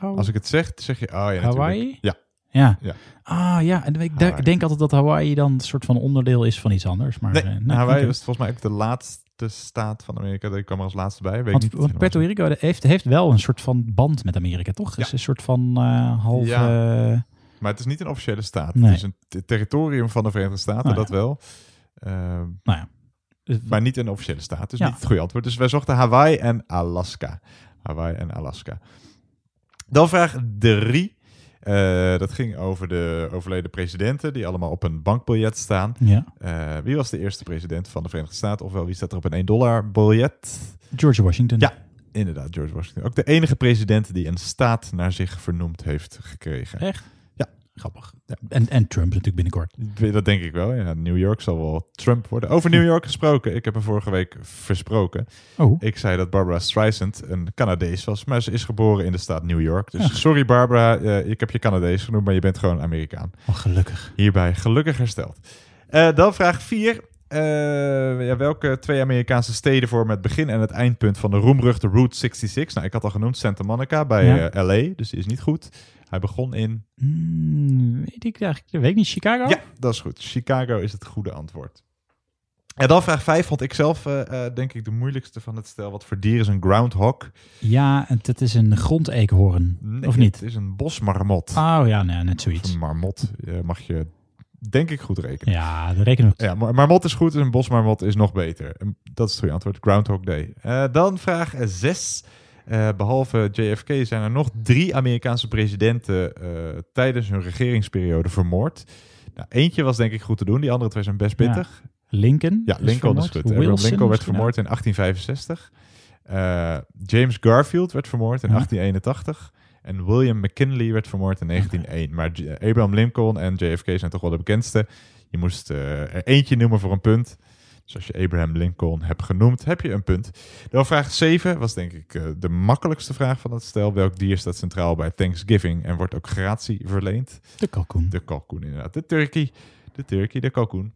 Als ik het zeg, zeg je... Oh ja, natuurlijk. Hawaii? Ja. Ja. Ja. Ah ja, en ik, denk altijd dat Hawaii dan een soort van onderdeel is van iets anders. Maar, Nee, nee, Hawaii was volgens mij ook de laatste staat van Amerika. Die kwam er als laatste bij. Weet Want, niet want Puerto Rico heeft, heeft wel een soort van band met Amerika, toch? Het is een soort van eh half... Ja. eh, Maar het is niet een officiële staat. Nee. Het is een territorium van de Verenigde Staten, Nou ja. dat wel. Nou ja. Maar niet een officiële staat. Dus Ja. niet het goede antwoord. Dus wij zochten Hawaii en Alaska. Hawaii en Alaska. Dan vraag 3. Eh, dat ging over de overleden presidenten die allemaal op een bankbiljet staan. Ja. Eh, wie was de eerste president van de Verenigde Staten? Ofwel, wie staat er op een 1 dollar biljet? George Washington. Ja, inderdaad, George Washington. Ook de enige president die een staat naar zich vernoemd heeft gekregen. Echt? Ja. Grappig. En, en Trump natuurlijk binnenkort. Dat denk ik wel. Ja, New York zal wel Trump worden. Over New York gesproken. Ik heb hem vorige week versproken. Oh. Ik zei dat Barbara Streisand een Canadees was, maar ze is geboren in de staat New York. Dus sorry Barbara, eh, ik heb je Canadees genoemd, maar je bent gewoon Amerikaan. Oh, gelukkig. Hierbij gelukkig hersteld. Eh, dan vraag 4. Ja, welke twee Amerikaanse steden vormen het begin en het eindpunt van de roemruchte Route 66? Nou, ik had al genoemd Santa Monica bij Ja. eh, LA, dus die is niet goed. Hij begon in... Hmm, weet ik eigenlijk. Weet ik niet. Chicago? Ja, dat is goed. Chicago is het goede antwoord. En dan vraag 5 vond ik zelf, eh, eh, denk ik, de moeilijkste van het stel. Wat voor dier is een groundhog? Ja, het, is een grondeekhoorn. Nee, of niet? Het is een bosmarmot. Oh ja, nee, net zoiets. Een marmot eh, mag je, denk ik, goed rekenen. Ja, dat rekenen we. Ja, maar marmot is goed, dus een bosmarmot is nog beter. En Dat is het goede antwoord. Groundhog Day. Eh, dan vraag 6. behalve JFK zijn er nog drie Amerikaanse presidenten eh, tijdens hun regeringsperiode vermoord. Nou, eentje was denk ik goed te doen, die andere twee zijn best pittig. Lincoln. Ja, Lincoln is goed. Wilson Lincoln werd vermoord in 1865. Eh, James Garfield werd vermoord in Ja. 1881. En William McKinley werd vermoord in 1901. Maar J- Abraham Lincoln en JFK zijn toch wel de bekendste. Je moest eh, er eentje noemen voor een punt. Dus als je Abraham Lincoln hebt genoemd, heb je een punt. Dan vraag 7 was denk ik eh, de makkelijkste vraag van het stel. Welk dier staat centraal bij Thanksgiving en wordt ook gratie verleend? De kalkoen. De kalkoen inderdaad. De turkey. De turkey, de kalkoen.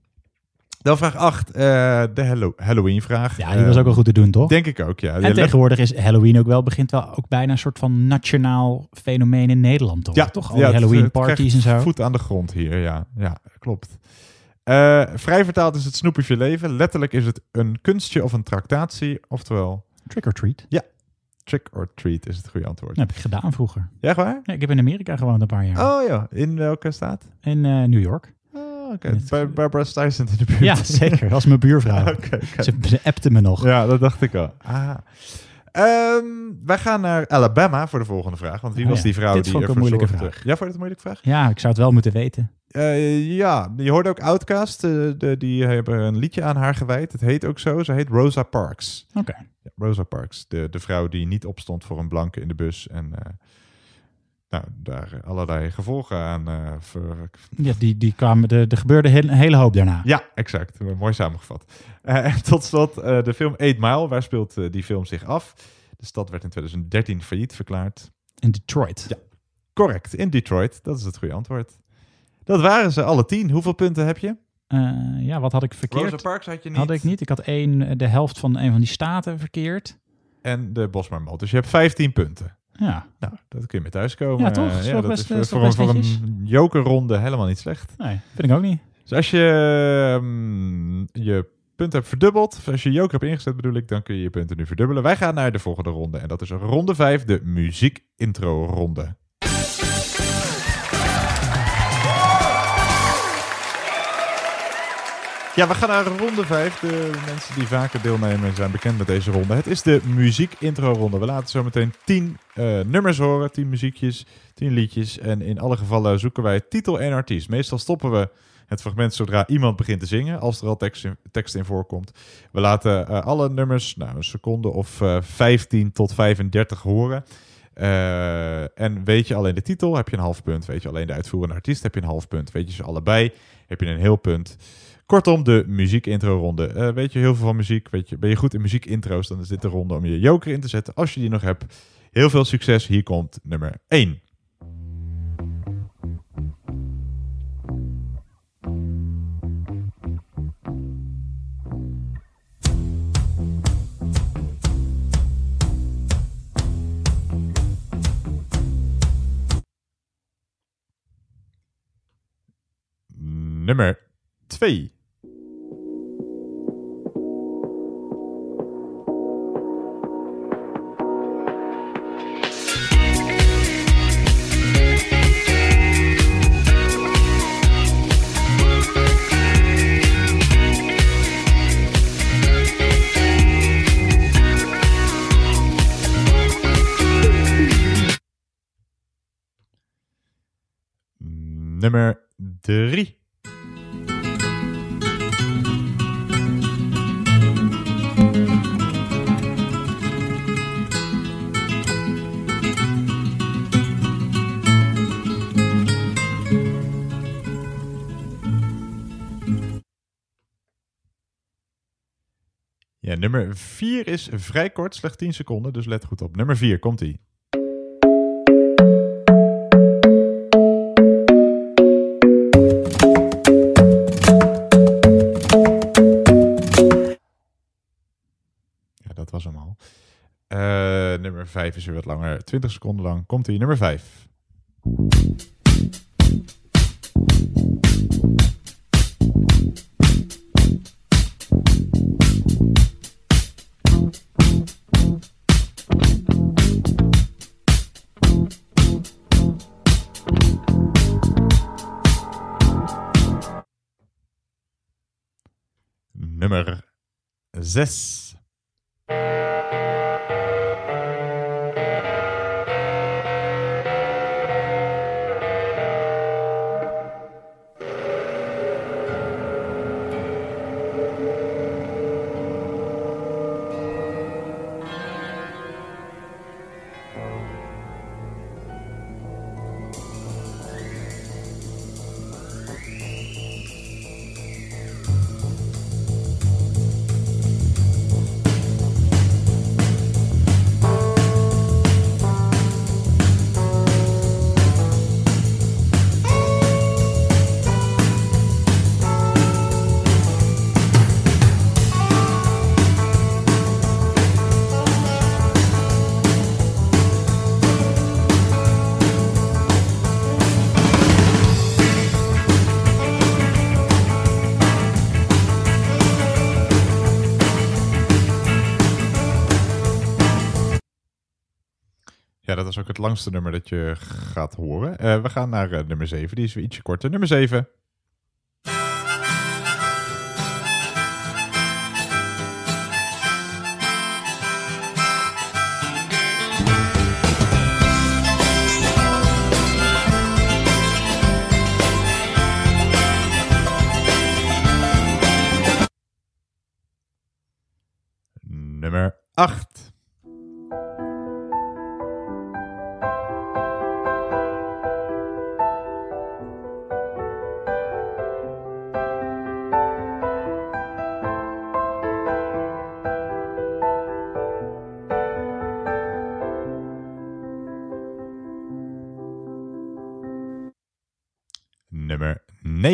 Dan vraag 8, de Hallo- Halloween vraag. Ja, die was ook wel goed te doen, toch? Denk ik ook, ja. En tegenwoordig is Halloween ook wel, begint wel ook bijna een soort van nationaal fenomeen in Nederland, toch? Ja, toch? Al ja, die het- Halloween het parties krijgt en zo. Voet aan de grond hier, ja. Ja, klopt. Eh, vrij vertaald is het snoep of je leven. Letterlijk is het een kunstje of een tractatie. Oftewel... Trick or treat. Ja, trick or treat is het goede antwoord. Dat heb ik gedaan vroeger. Ja, echt waar? Ja, ik heb in Amerika gewoond een paar jaar. Oh ja, in welke staat? In eh, New York. Oké. Barbara Streisand in de buurt. Ja, zeker. Dat was mijn buurvrouw. Ze, ze appte me nog. Ja, dat dacht ik al. Ah. Ehm, wij gaan naar Alabama voor de volgende vraag. Want wie Oh was ja, die vrouw dit die vond ik een moeilijke zorgde- vraag. Ja, vond je het een moeilijke vraag? Ja, ik zou het wel moeten weten. Eh, ja, je hoorde ook Outcast. eh, de, die hebben een liedje aan haar gewijd. Het heet ook zo. Ze heet Rosa Parks. Oké. Ja, Rosa Parks. De, de vrouw die niet opstond voor een blanke in de bus. En eh, nou, daar allerlei gevolgen aan. eh, ver- Ja, die, die kwamen, er er gebeurde heel- een hele hoop daarna. ja, exact. Mooi samengevat. Eh, en tot slot eh, de film 8 Mile. Waar speelt eh, die film zich af? De stad werd in 2013 failliet verklaard. In Detroit. Ja, correct. In Detroit. Dat is het goede antwoord. Dat waren ze, alle tien. Hoeveel punten heb je? Eh, ja, wat had ik verkeerd? Rosa Parks had je niet. Had ik niet. Ik had één, eh, de helft van een van die staten verkeerd. En de Bosmarmot. Dus je hebt 15 punten. Ja. Nou, dat kun je mee thuiskomen. Ja, toch? Eh, toch dat best- is voor, is een- voor netjes? een jokerronde helemaal niet slecht. Nee, vind ik ook niet. Dus als je ehm, je punt hebt verdubbeld, of als je joker hebt ingezet bedoel ik, dan kun je je punten nu verdubbelen. Wij gaan naar de volgende ronde. En dat is ronde 5, de muziek intro ronde. Ja, we gaan naar ronde 5. De mensen die vaker deelnemen zijn bekend met deze ronde. Het is de muziek intro ronde. We laten zo meteen 10 eh, nummers horen, 10 muziekjes, 10 liedjes. En in alle gevallen zoeken wij titel en artiest. Meestal stoppen we het fragment zodra iemand begint te zingen, als er al tekst in, tekst in voorkomt. We laten eh, alle nummers, nou een seconde of eh 15 tot 35 horen. En weet je alleen de titel, heb je een half punt. Weet je alleen de uitvoerende artiest, heb je een half punt. Weet je ze allebei, heb je een heel punt. Kortom, de muziek-intro-ronde. Eh, weet je heel veel van muziek? Weet je, ben je goed in muziek-intro's? Dan is dit de ronde om je joker in te zetten. Als je die nog hebt, heel veel succes. Hier komt nummer 1. Nummer 2. Nummer 3. Ja, nummer 4 is vrij kort, slechts 10 seconden, dus let goed op. Nummer 4, komt-ie. Nummer 5 is weer wat langer, 20 seconden lang. Komt-ie, nummer 5. Nummer 6. Langste nummer dat je gaat horen. Eh, we gaan naar eh, nummer 7, die is weer ietsje korter. Nummer 7. Nummer 8.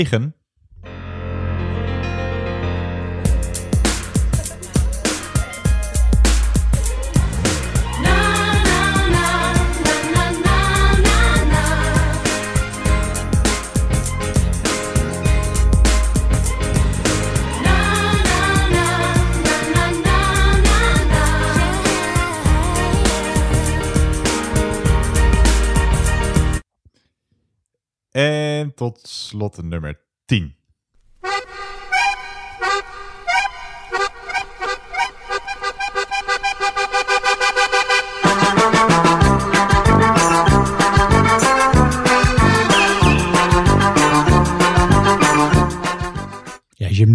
9. Slot nummer 10.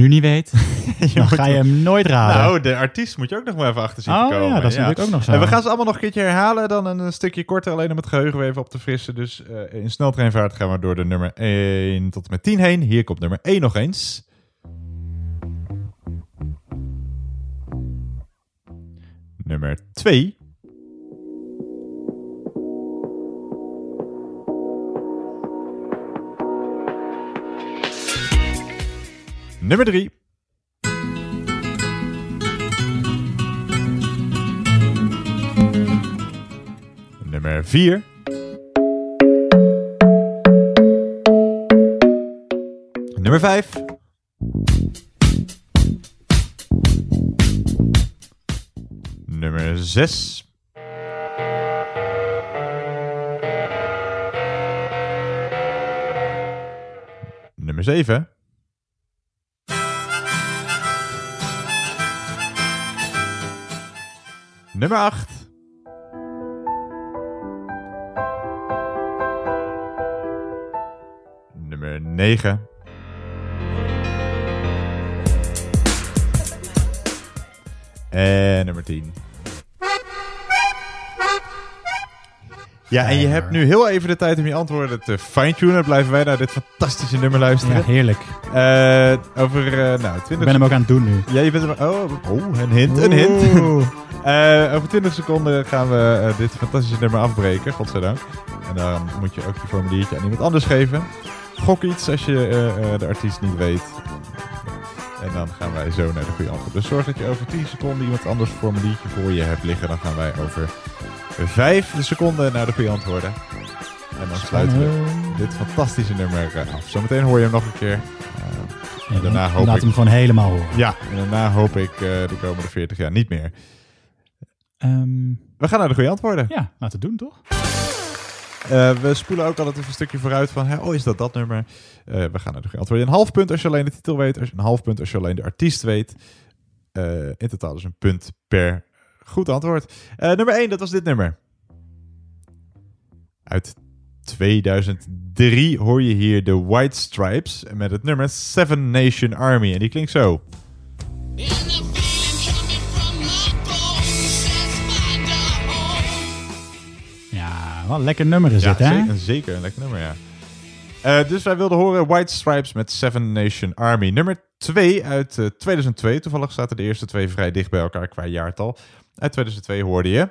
Nu niet weet, dan ga je hem nooit raden. Nou, de artiest moet je ook nog maar even achter zien Oh, te komen. ja, dat is natuurlijk ook nog zo. En we gaan ze allemaal nog een keertje herhalen. Dan een, stukje korter, alleen om het geheugen weer even op te frissen. Dus eh, in sneltreinvaart gaan we door de nummer 1 tot en met 10 heen. Hier komt nummer 1 nog eens. Nummer 2. Nummer 3. Nummer 4. Nummer 5. Nummer 6. Nummer 7. Nummer 8. 9. En nummer 10. Ja, en je hebt nu heel even de tijd om je antwoorden te fine-tunen. Blijven wij naar dit fantastische nummer luisteren. Ja, heerlijk. Eh, over, eh, nou, 20 Ik ben hem ook aan het doen nu. Ja, je bent hem... Oh, oh een hint, een hint. Eh, over 20 seconden gaan we dit fantastische nummer afbreken, godzijdank. En dan moet je ook je formuliertje aan iemand anders geven. Gok iets als je de artiest niet weet. En dan gaan wij zo naar de goede antwoord. Dus zorg dat je over 10 seconden iemand anders formuliertje voor je hebt liggen. Dan gaan wij over 5 seconden naar de goede antwoorden. En dan sluiten we dit fantastische nummer eh, af. Zometeen hoor je hem nog een keer. Eh, en daarna hoop Laat ik... hem gewoon helemaal horen. Ja, en daarna hoop ik eh, de komende 40 jaar niet meer. Ehm, We gaan naar de goede antwoorden. ja, laten we doen toch? We spoelen ook altijd even een stukje vooruit van, oh is dat dat nummer? We gaan naar de goede antwoorden. Een half punt als je alleen de titel weet. Een half punt als je alleen de artiest weet. In totaal dus een punt per goed antwoord. Eh, nummer 1, dat was dit nummer. Uit 2003 hoor je hier de White Stripes met het nummer Seven Nation Army. En die klinkt zo. Ja, wat een lekker nummer is Ja, dit, hè? zeker, zeker een lekker nummer, ja. Eh, dus wij wilden horen White Stripes met Seven Nation Army. Nummer 2 uit eh, 2002. Toevallig zaten de eerste twee vrij dicht bij elkaar qua jaartal. Uit 2002 hoorde je.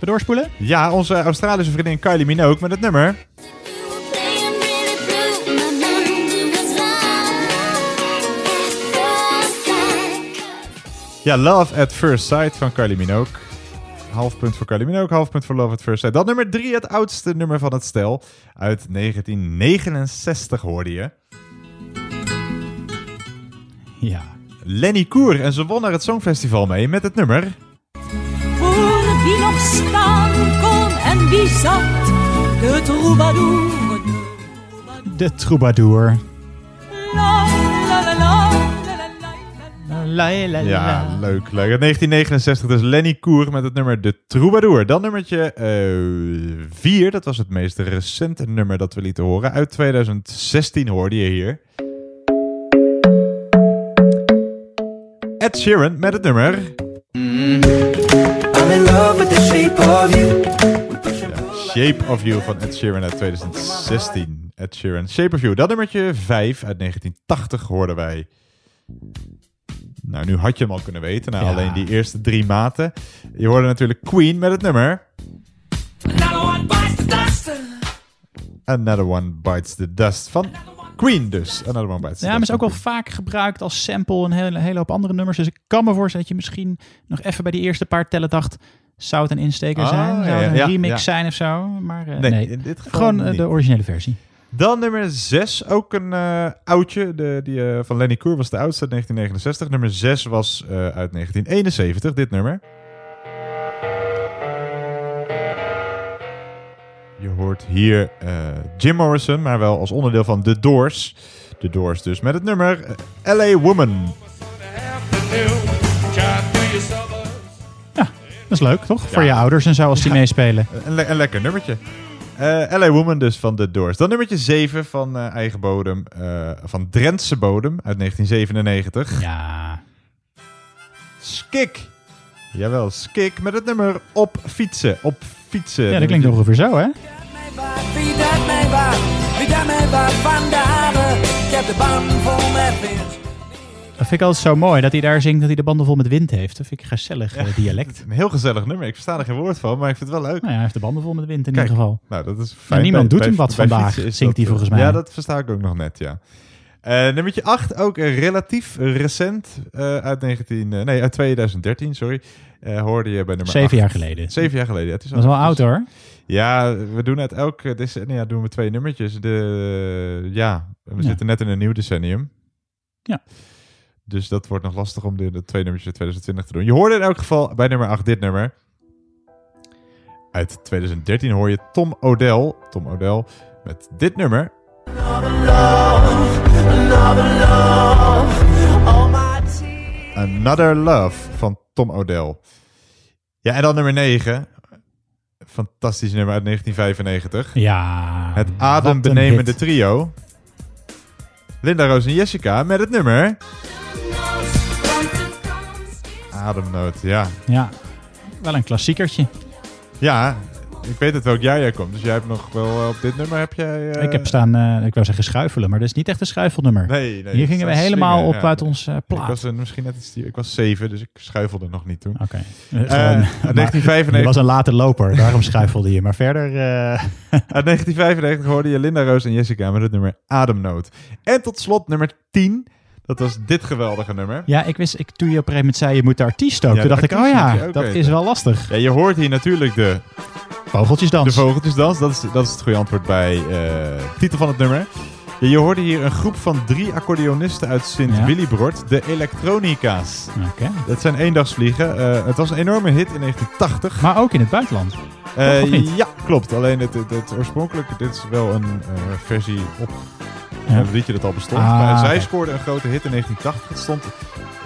We doorspoelen? Ja, onze Australische vriendin Kylie Minogue met het nummer. Ja, Love at First Sight van Kylie Minogue. Half punt voor Kylie Minogue, half punt voor Love at First Sight. Dat nummer 3, het oudste nummer van het stel. Uit 1969 hoorde je. Ja. Lenny Koer en ze won er het Songfestival mee met het nummer. Voor wie nog staan kon en wie zat, de troubadour. De troubadour. La, la, la, Ja, la. leuk, leuk. Uit 1969 dus Lenny Koer met het nummer De Troubadour. Dan nummertje 4, dat was het meest recente nummer dat we lieten horen. Uit 2016 hoorde je hier. Ed Sheeran met het nummer... I'm in love with the shape of you. Shape of You van Ed Sheeran uit 2016. Ed Sheeran, Shape of You. Dat nummertje 5 uit 1980 hoorden wij. Nou, nu had je hem al kunnen weten, na Ja. alleen die eerste drie maten. Je hoorde natuurlijk Queen met het nummer... Another one bites the dust. Another One Bites the Dust van Queen dus. Another One Bites the Ja, maar Dust is ook wel vaak gebruikt als sample een hele, hele hoop andere nummers. Dus ik kan me voorstellen dat je misschien nog even bij die eerste paar tellen dacht... zou het een insteker Ah, zijn? Zou het een ja, remix ja. zijn of zo? Maar eh, Nee, nee, in dit geval gewoon eh, niet. de originele versie. Dan nummer 6, ook een eh, oudje. De, die, eh, van Lenny Koer was de oudste uit 1969. Nummer 6 was eh, uit 1971, dit nummer. Je hoort hier Jim Morrison, maar wel als onderdeel van The Doors. The Doors dus, met het nummer LA Woman. Dat is leuk, toch? Voor Ja. je ouders en zo als die Ja. meespelen. Een, le- een lekker nummertje. Eh, LA Woman dus van The Doors. Dan nummertje 7 van eh, eigen bodem, eh, van Drentse bodem uit 1997. Ja. Skik. Jawel, Skik met het nummer Op Fietsen. Op Fietsen. Ja, dat klinkt ongeveer zo, hè? Wie dat mij waar, wie dat mij waar vandaag. Ik heb de band vol met wind. Dat vind ik altijd zo mooi, dat hij daar zingt dat hij de banden vol met wind heeft. Dat vind ik een gezellig eh, dialect. Een heel gezellig nummer. Ik versta er geen woord van, maar ik vind het wel leuk. Nou ja, hij heeft de banden vol met wind in Kijk, ieder geval. Nou, dat is fijn. Maar niemand Bij- doet hem wat bij vandaag, zingt hij volgens eh, mij. Ja, dat versta ik ook nog net, ja. Eh, nummertje 8, ook relatief recent, uit, 19, eh, nee, uit 2013, sorry. Hoorde je bij nummer Zeven 8. jaar geleden. Zeven jaar geleden. Ja, het is Dat is wel oud, hoor. Ja, we doen uit elk eh, decennia doen we twee nummertjes. De, ja, we Ja. zitten net in een nieuw decennium. Ja. Dus dat wordt nog lastig om de, de twee nummertjes uit 2020 te doen. Je hoorde in elk geval bij nummer 8 dit nummer. Uit 2013 hoor je Tom Odell. Tom Odell met dit nummer. Another Love van Tom Odell. Ja, en dan nummer 9. Fantastisch nummer uit 1995. Ja. Het adembenemende trio. Linda, Roos en Jessica met het nummer... Ademnood, ja. Ja, wel een klassiekertje. Ja, ik weet het welk jaar jij komt. Dus jij hebt nog wel eh, op dit nummer heb jij... eh, Ik heb staan, eh, ik wou zeggen schuifelen, maar dat is niet echt een schuifelnummer. Nee, nee. Hier gingen we helemaal op ja. uit ons Ik plaat. was er misschien net iets... Ik was zeven, dus ik schuifelde nog niet toen. Oké. Eh, Gewoon- uit maar 1995... Je was een late loper, daarom schuifelde je. Maar verder... Uit 1995 hoorde je Linda, Roos en Jessica met het nummer Ademnood. En tot slot nummer 10. Dat was dit geweldige nummer. Ja, ik wist, ik, toen je op een gegeven moment zei je moet de artiest ook. Ja, toen dacht ik, oh ja, dat weten. is wel lastig. Ja, je hoort hier natuurlijk de... Vogeltjesdans. De vogeltjesdans, dat is, dat is het goede antwoord bij eh titel van het nummer. Ja, je hoorde hier een groep van drie accordeonisten uit Sint-Willibrord, de Elektronica's. Oké. Dat zijn eendagsvliegen. Eh, het was een enorme hit in 1980. Maar ook in het buitenland. Eh, ja, klopt. Alleen het, het, het oorspronkelijke, dit is wel een versie op Ja. een liedje dat al bestond. Ah, maar zij scoorde een grote hit in 1980. Het stond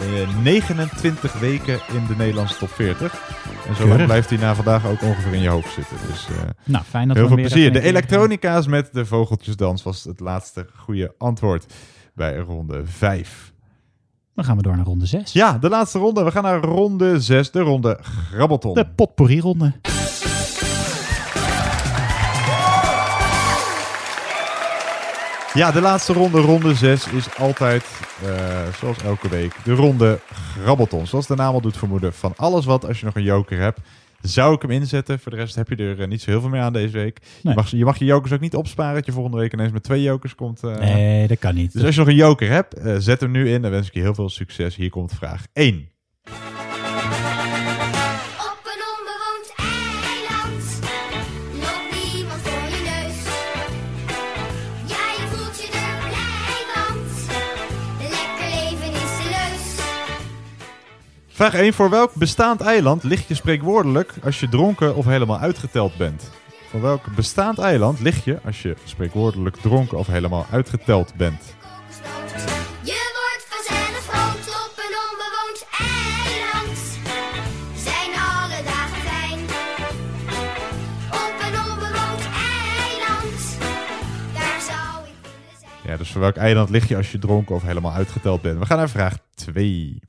eh, 29 weken in de Nederlandse top 40. En zo lang blijft hij na vandaag ook ongeveer in je hoofd zitten. Dus eh, Nou, fijn dat heel we veel plezier. De elektronica's met de vogeltjesdans was het laatste goede antwoord bij ronde 5. Dan gaan we door naar ronde 6. Ja, de laatste ronde. We gaan naar ronde 6, de ronde Grabbelton. De potpourri-ronde. Ja, de laatste ronde, ronde 6, is altijd, eh, zoals elke week, de ronde Grabbelton. Zoals de naam al doet vermoeden, van alles wat, als je nog een joker hebt, zou ik hem inzetten. Voor de rest heb je er eh, niet zo heel veel meer aan deze week. Nee. Je, mag, je mag je jokers ook niet opsparen, dat je volgende week ineens met twee jokers komt. eh. Nee, dat kan niet. Dus als je nog een joker hebt, zet hem nu in. Dan wens ik je heel veel succes. Hier komt vraag 1. Vraag 1. Voor welk bestaand eiland lig je spreekwoordelijk als je dronken of helemaal uitgeteld bent? Voor welk bestaand eiland lig je als je spreekwoordelijk dronken of helemaal uitgeteld bent? Je wordt vanzelf groot op een onbewoond eiland. Zijn alle dagen fijn. Op een onbewoond eiland, daar zou ik willen zijn. Ja, dus voor welk eiland lig je als je dronken of helemaal uitgeteld bent? We gaan naar vraag 2.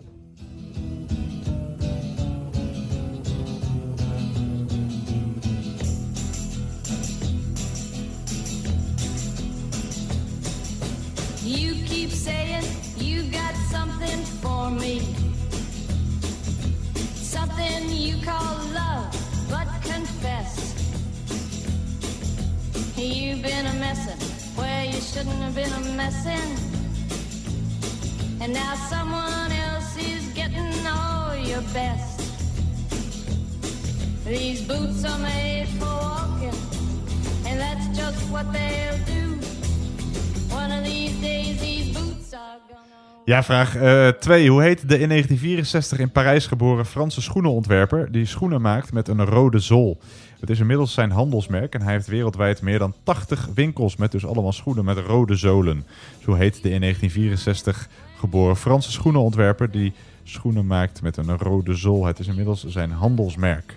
You've been a messin' where you shouldn't have been a messin'. And now someone else is getting all your best. These boots are made for walking, and that's just what they'll do. One of these days these boots are gonna... Ja, vraag 2. Hoe heet de in 1964 in Parijs geboren Franse schoenenontwerper die schoenen maakt met een rode zool? Het is inmiddels zijn handelsmerk en hij heeft wereldwijd meer dan 80 winkels met dus allemaal schoenen met rode zolen. Zo heet de in 1964 geboren Franse schoenenontwerper die schoenen maakt met een rode zool. Het is inmiddels zijn handelsmerk.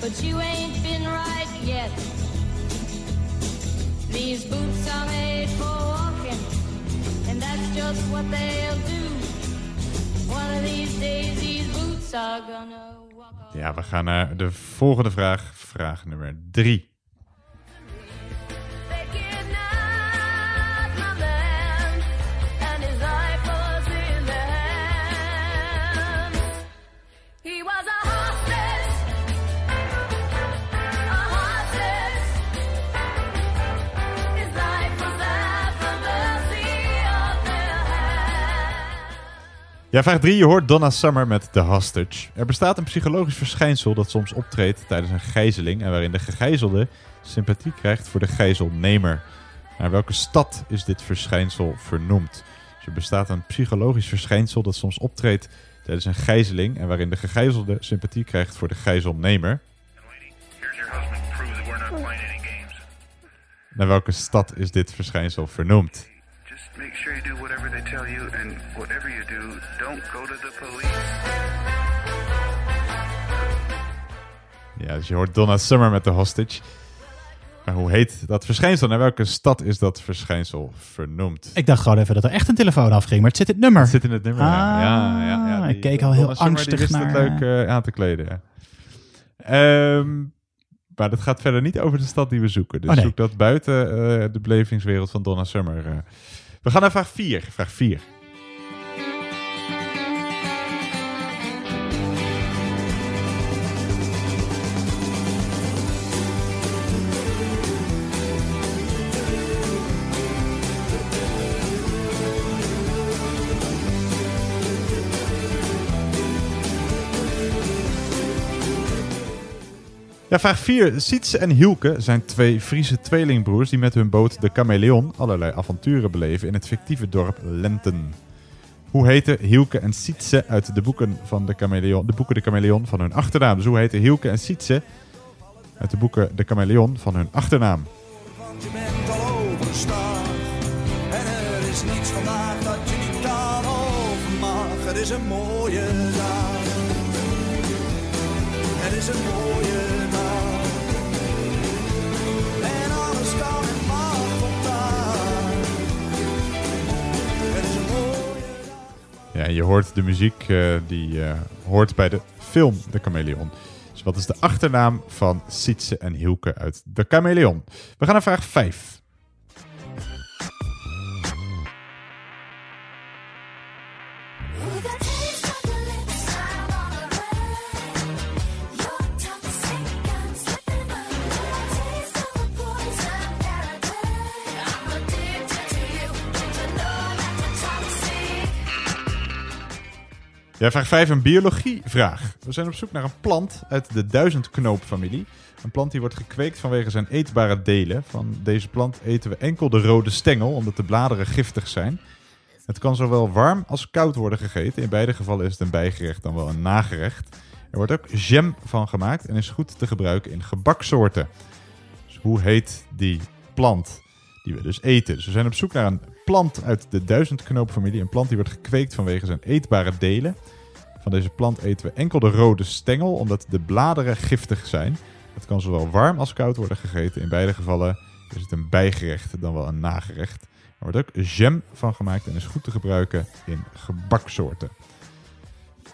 But ain't been right yet. These boots are made for walking, and that's just what they'll do. One of these days these boots are gonna Ja, we gaan naar de volgende vraag. Vraag nummer 3. Ja, vraag 3. Je hoort Donna Summer met The Hostage. Er bestaat een psychologisch verschijnsel dat soms optreedt tijdens een gijzeling en waarin de gegijzelde sympathie krijgt voor de gijzelnemer. Naar welke stad is dit verschijnsel vernoemd? Dus er bestaat een psychologisch verschijnsel dat soms optreedt tijdens een gijzeling en waarin de gegijzelde sympathie krijgt voor de gijzelnemer. Naar welke stad is dit verschijnsel vernoemd? Make sure you do whatever they tell you, and whatever you do, don't go to the police. Ja, dus je hoort Donna Summer met de hostage. Maar hoe heet dat verschijnsel? Naar welke stad is dat verschijnsel vernoemd? Ik dacht gewoon even dat er echt een telefoon afging, maar het zit in het nummer. Het zit in het nummer, ja. ja, ja, ja. Ah, Die, ik keek eh, al heel Donna Summer, angstig wist naar... het leuk eh, aan te kleden, ja. Ehm, maar dat gaat verder niet over de stad die we zoeken. Dus Oh, nee. zoek dat buiten eh, de belevingswereld van Donna Summer. eh. We gaan naar vraag 4. Vraag 4. Vraag 4. Sietse en Hielke zijn twee Friese tweelingbroers die met hun boot de Chameleon allerlei avonturen beleven in het fictieve dorp Lenten. Hoe heten Hielke en Sietse uit de boeken, van de, Chameleon, de boeken de Chameleon van hun achternaam? Dus hoe heten Hielke en Sietse uit de boeken de Chameleon van hun achternaam? Ja, je hoort de muziek eh, die eh, hoort bij de film De Chameleon. Dus wat is de achternaam van Sietse en Hielke uit De Chameleon? We gaan naar vraag 5. Ja, vraag 5, een biologievraag. We zijn op zoek naar een plant uit de duizendknoopfamilie. Een plant die wordt gekweekt vanwege zijn eetbare delen. Van deze plant eten we enkel de rode stengel, omdat de bladeren giftig zijn. Het kan zowel warm als koud worden gegeten. In beide gevallen is het een bijgerecht dan wel een nagerecht. Er wordt ook jam van gemaakt en is goed te gebruiken in gebaksoorten. Dus hoe heet die plant die we dus eten? Dus we zijn op zoek naar een plant uit de duizendknoopfamilie. Een plant die wordt gekweekt vanwege zijn eetbare delen. Van deze plant eten we enkel de rode stengel, omdat de bladeren giftig zijn. Het kan zowel warm als koud worden gegeten. In beide gevallen is het een bijgerecht dan wel een nagerecht. Er wordt ook jam van gemaakt en is goed te gebruiken in gebaksoorten.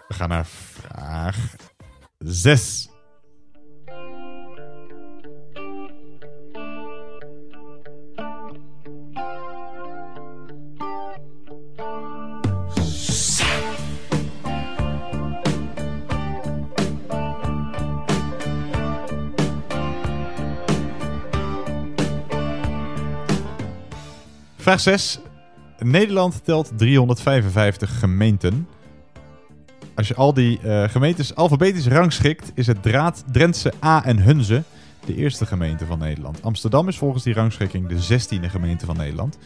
We gaan naar vraag 6. Vraag 6. Nederland telt 355 gemeenten. Als je al die eh, gemeentes alfabetisch rangschikt, is het Draad, Drentse, A en Hunze de eerste gemeente van Nederland. Amsterdam is volgens die rangschikking de 16e gemeente van Nederland.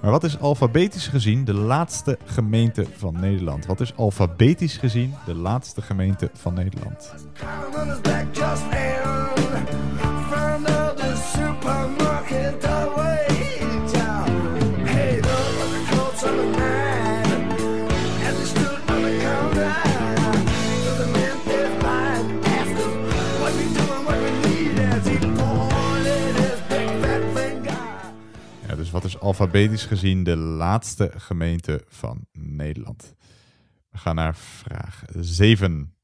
Maar wat is alfabetisch gezien de laatste gemeente van Nederland? Wat is alfabetisch gezien de laatste gemeente van Nederland? Alfabetisch gezien de laatste gemeente van Nederland? We gaan naar vraag 7.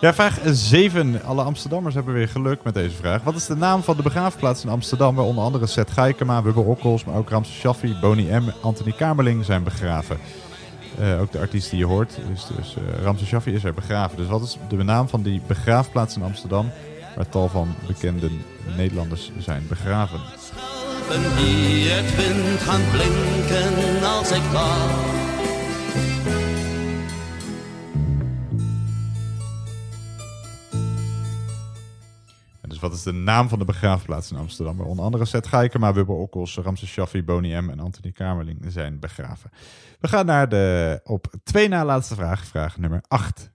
Ja, vraag 7. Alle Amsterdammers hebben weer geluk met deze vraag. Wat is de naam van de begraafplaats in Amsterdam waar onder andere Seth Gaikema, Wubbe Okkels, maar ook Ramses Shaffi, Boney M, Anthony Kamerling zijn begraven? Eh, ook de artiest die je hoort, is dus eh Ramses Shaffi is er begraven. Dus wat is de naam van die begraafplaats in Amsterdam waar tal van bekende Nederlanders zijn begraven? Die het wind gaan blinken als ik wacht. Wat is de naam van de begraafplaats in Amsterdam? Waar onder andere Seth Geikema, Wubbe Okkels, Ramses Shaffi, Boney M. en Anthony Kamerling zijn begraven. We gaan naar de op twee na laatste vraag, vraag nummer 8.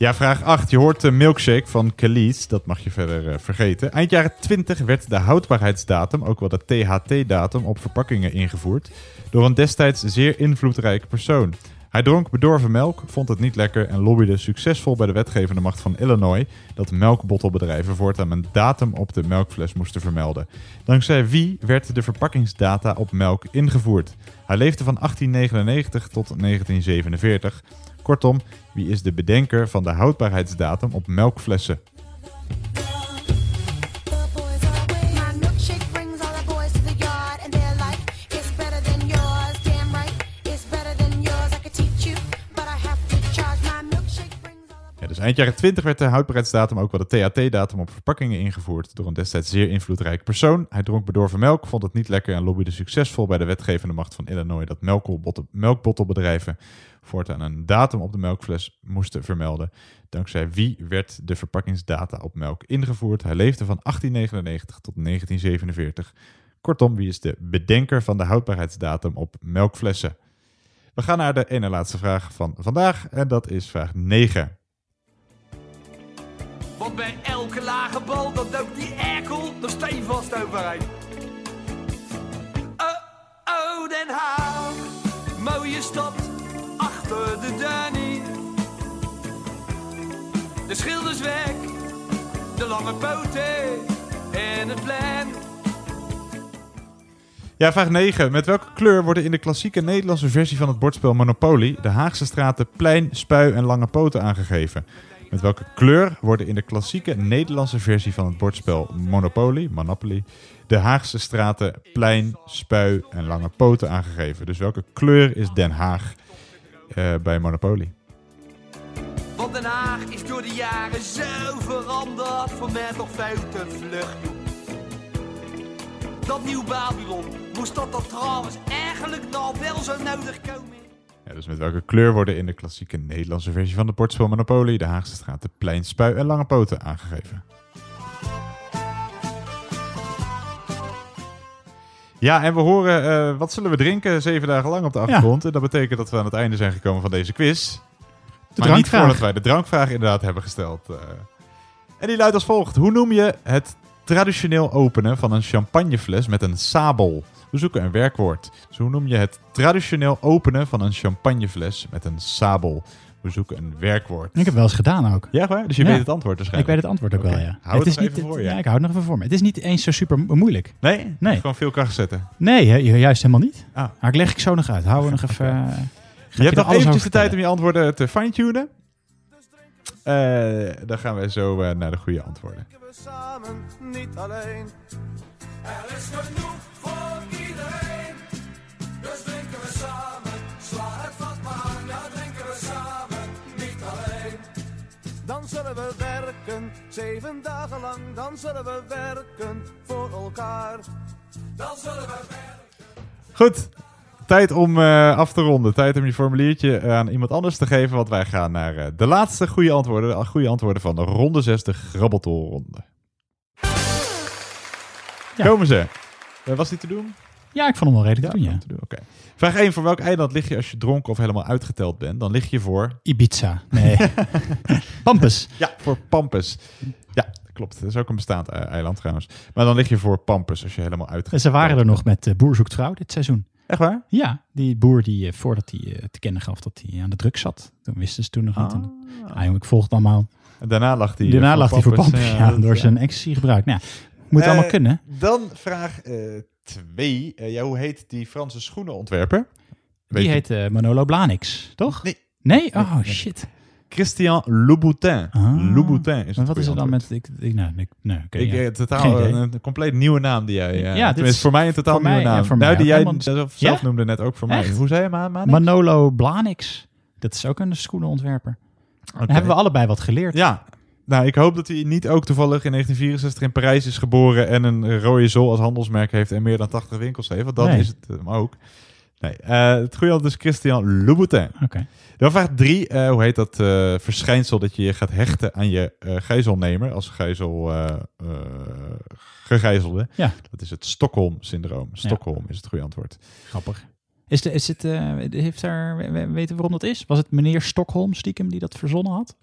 Ja, vraag 8. Je hoort de milkshake van Kelis. Dat mag je verder eh, vergeten. Eind jaren 20 werd de houdbaarheidsdatum, ook wel de THT-datum, op verpakkingen ingevoerd. Door een destijds zeer invloedrijke persoon. Hij dronk bedorven melk, vond het niet lekker en lobbyde succesvol bij de wetgevende macht van Illinois dat melkbottelbedrijven voortaan een datum op de melkfles moesten vermelden. Dankzij wie werd de verpakkingsdata op melk ingevoerd? Hij leefde van 1899 tot 1947. Kortom, wie is de bedenker van de houdbaarheidsdatum op melkflessen? Eind jaren 20 werd de houdbaarheidsdatum, ook wel de THT-datum, op verpakkingen ingevoerd door een destijds zeer invloedrijke persoon. Hij dronk bedorven melk, vond het niet lekker en lobbyde succesvol bij de wetgevende macht van Illinois dat melkbottel- melkbottelbedrijven voortaan een datum op de melkfles moesten vermelden. Dankzij wie werd de verpakkingsdata op melk ingevoerd? Hij leefde van 1899 tot 1947. Kortom, wie is de bedenker van de houdbaarheidsdatum op melkflessen? We gaan naar de ene laatste vraag van vandaag en dat is vraag 9. Want bij elke lage bal, dat duikt die erkel er steenvast overheen. Oh, oh, Den Haag, mooie stad, achter de Danny. De schilders weg, de lange poten en het plein. Ja, vraag 9. Met welke kleur worden in de klassieke Nederlandse versie van het bordspel Monopoly de Haagse straten plein, spui en lange poten aangegeven? Met welke kleur worden in de klassieke Nederlandse versie van het bordspel Monopoly, Monopoly, de Haagse straten plein, spui en lange poten aangegeven? Dus welke kleur is Den Haag eh, bij Monopoly? Want Den Haag is door de jaren zo veranderd, voor mij toch veel joh. Dat nieuw Babylon, moest dat dan trouwens eigenlijk nog wel zo nodig komen? Ja, dus met welke kleur worden in de klassieke Nederlandse versie van het bordspel Monopoly de Haagse straten plein, spui en lange poten aangegeven? Ja, en we horen eh, wat zullen we drinken zeven dagen lang op de achtergrond. En dat betekent dat we aan het einde zijn gekomen van deze quiz. maar niet voordat wij de drankvraag inderdaad hebben gesteld. eh. En die luidt als volgt. Hoe noem je het traditioneel openen van een champagnefles met een sabel? We zoeken een werkwoord. Dus hoe noem je het traditioneel openen van een champagnefles met een sabel? We zoeken een werkwoord. Ik heb het wel eens gedaan ook. Ja, waar? Dus je weet het antwoord waarschijnlijk. Ik weet het antwoord ook wel, ja. Hou het is nog niet, even voor je. Ja, ik hou het nog even voor me. Het is niet eens zo super mo- moeilijk. Nee? Nee. Gewoon veel kracht zetten. Nee, juist helemaal niet. Ah. Maar ik leg ik zo nog uit. Houden we nog even... eh, Je hebt nog eventjes de tijd om je antwoorden te fine-tunen. Eh, dan gaan wij zo eh, naar de goede antwoorden. samen, niet alleen. Er is genoeg voor iedereen. Dus drinken we samen. Sla het vat maar aan, ja drinken we samen. Niet alleen. Dan zullen we werken, zeven dagen lang. Dan zullen we werken voor elkaar. Dan zullen we werken. Goed. Tijd om eh, af te ronden. Tijd om je formuliertje aan iemand anders te geven. Want wij gaan naar eh, de laatste goede antwoorden. De goede antwoorden van de ronde 6, de grabbeltolronde. Komen ze. Eh, was die te doen? Ja, ik vond hem wel redelijk te doen, ja. te doen. Oké. Vraag 1. Voor welk eiland lig je als je dronken of helemaal uitgeteld bent? Dan lig je voor... Ibiza. Nee. Pampus. Ja, voor Pampus. Ja, klopt. Dat is ook een bestaand eh, eiland trouwens. Maar dan lig je voor Pampus als je helemaal uitgeteld En ze waren er nog met eh, Boer zoekt vrouw dit seizoen. Echt waar? Ja, die boer die voordat hij te kennen gaf dat hij aan de druk zat. Toen wisten ze toen nog niet. En, ah, jongen, ik volg het allemaal. En daarna lag hij, Daarna voor lag hij voor Pampus. Ja, ja, door ja. zijn ecstasy gebruik. Nou, ja, moet Eh, allemaal kunnen. Dan vraag 2. ja, hoe heet die Franse schoenenontwerper? Weet Die heet eh, Manolo Blahniks, toch? Nee. Nee? Oh, shit. Christian Louboutin. Louboutin is Maar wat is er dan antwoord. met... Ik, ik, nou, ik, nee, oké, Ik, ja. eh, totaal een, compleet nieuwe naam die jij... eh, Ja, dit is voor mij een totaal nieuwe mij, ja, naam. voor nou, die jij helemaal- zelf, zelf Ja? noemde net ook voor mij. Echt? Hoe zei je maar? Manolo Blahniks. Dat is ook een schoenenontwerper. Dan hebben we allebei wat geleerd. Ja. Nou, ik hoop dat hij niet ook toevallig in 1964 in Parijs is geboren en een rode zol als handelsmerk heeft en meer dan 80 winkels heeft. Want dat Nee. is het hem ook. Nee, eh, het goede antwoord is Christian Louboutin. Oké. Dan vraag drie, eh, hoe heet dat eh, verschijnsel dat je je gaat hechten aan je eh gijzelnemer als gijzel eh, eh, gegijzelde? Ja. Dat is het Stockholm-syndroom. Stockholm is het goede antwoord. Grappig. Is, de, is het, eh, heeft daar, we- we- weten we waarom dat is? Was het meneer Stockholm stiekem die dat verzonnen had?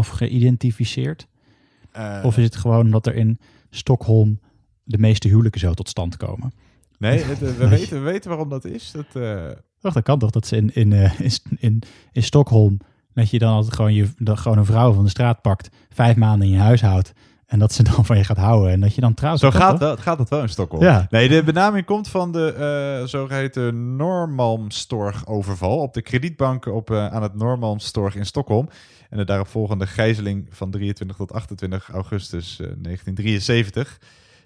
Of geïdentificeerd? Eh, of is het gewoon omdat er in Stockholm de meeste huwelijken zo tot stand komen? Nee, het, eh, we, weten, we weten waarom dat is. Dat, Toch, dat kan toch dat ze in, in, in, in, in Stockholm, dat je dan altijd gewoon, je, dat gewoon een vrouw van de straat pakt, vijf maanden in je huis houdt en dat ze dan van je gaat houden en dat je dan trouwt. Zo Dat gaat, wel, gaat het wel in Stockholm. Ja. Nee, de benaming komt van de eh zogeheten Normalmstorg-overval op de kredietbanken op, aan het Normalmstorg in Stockholm. En de daaropvolgende gijzeling van 23 tot 28 augustus eh, 1973.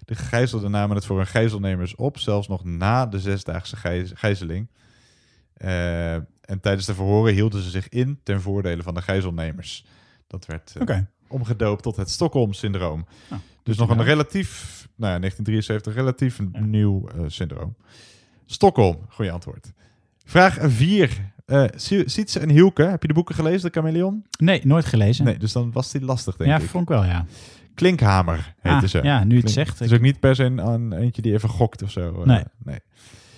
De gegijzelden namen het voor hun gijzelnemers op, zelfs nog na de zesdaagse gijz- gijzeling. Eh, en tijdens de verhoren hielden ze zich in ten voordele van de gijzelnemers. Dat werd eh, omgedoopt tot het Stockholm-syndroom. Ah, dus nog een relatief, nou ja, 1973, relatief nieuw eh, syndroom. Stockholm, goede antwoord. Vraag 4. Sietse en Hielke, heb je de boeken gelezen, de Chameleon? Nee, nooit gelezen. Nee, dus dan was die lastig, denk ja, ik. vond ik wel, ja. Klinkhamer heette Ah, ze. ja, nu het zegt. Het is ook niet per se een, een eentje die even gokt of zo. eh, Nee. nee.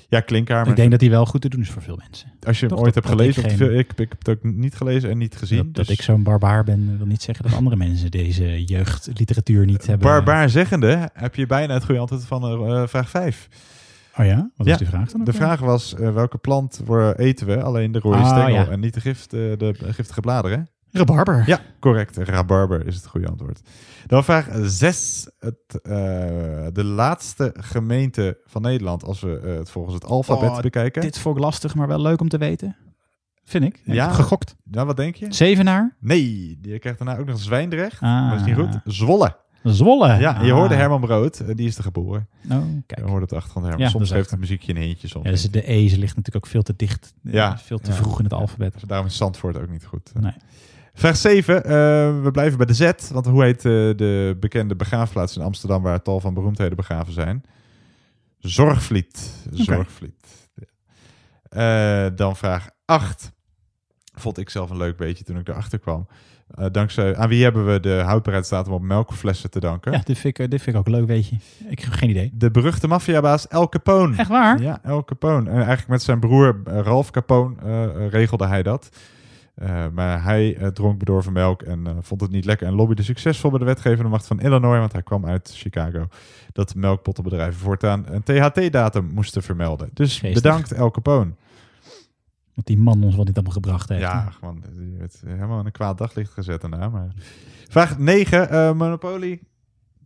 Ja, Klinkhamer. Ik denk dat die wel goed te doen is voor veel mensen. Als je hem ooit dat- hebt gelezen, ik geen- ik, ik heb het ook niet gelezen en niet gezien. Dat, dat dus ik zo'n barbaar ben, wil niet zeggen dat andere mensen deze jeugdliteratuur niet hebben. barbaar zeggende heb je bijna het goede antwoord van eh, vraag 5. Oh ja? Wat is die vraag dan ook De vraag was, eh, welke plant eten we? Alleen de rode Ah, stengel ja. en niet de, gift, eh, de giftige bladeren. Rabarber. Ja, correct. Rabarber is het goede antwoord. Dan vraag 6. Het, eh, de laatste gemeente van Nederland, als we eh, het volgens het alfabet Oh, bekijken. Dit vond ik lastig, maar wel leuk om te weten. Vind ik. Ja. gegokt. Ja, wat denk je? Zevenaar? Nee, je krijgt daarna ook nog Zwijndrecht. Ah. Maar dat is niet goed. Zwolle. Zwolle. Ja, je Ah. hoorde Herman Brood, eh, die is er geboren. Oh, kijk. Je hoorde het achtergrond Herman. Ja, dat Soms echt- het muziekje een hintje. Soms Ja, dus de E ze ligt natuurlijk ook veel te dicht. Ja, Veel te vroeg in het alfabet. Dus daarom is Zandvoort ook niet goed. Nee. Vraag 7. eh, we blijven bij de Z. Want hoe heet eh, de bekende begraafplaats in Amsterdam... waar tal van beroemdheden begraven zijn? Zorgvliet. Zorgvliet. Dan vraag 8. Vond ik zelf een leuk beetje toen ik erachter kwam. Eh, dankzij, aan wie hebben we de houdbaarheidsdatum op melkflessen te danken? Ja, dit vind, ik, dit vind ik ook leuk weetje. Ik heb geen idee. De beruchte maffiabaas El Capone. Echt waar? Ja, El Capone. En eigenlijk met zijn broer eh, Ralph Capone eh, regelde hij dat. Maar hij dronk bedorven melk en vond het niet lekker en lobbyde succesvol bij de wetgevende macht van Illinois, want hij kwam uit Chicago, dat melkpottenbedrijven voortaan een THT-datum moesten vermelden. Dus Geestig. bedankt El Capone. Wat die man ons wat dit allemaal gebracht heeft. Ja, gewoon, die werd helemaal in een kwaad daglicht gezet daarna. Maar... Vraag 9, eh, Monopoly.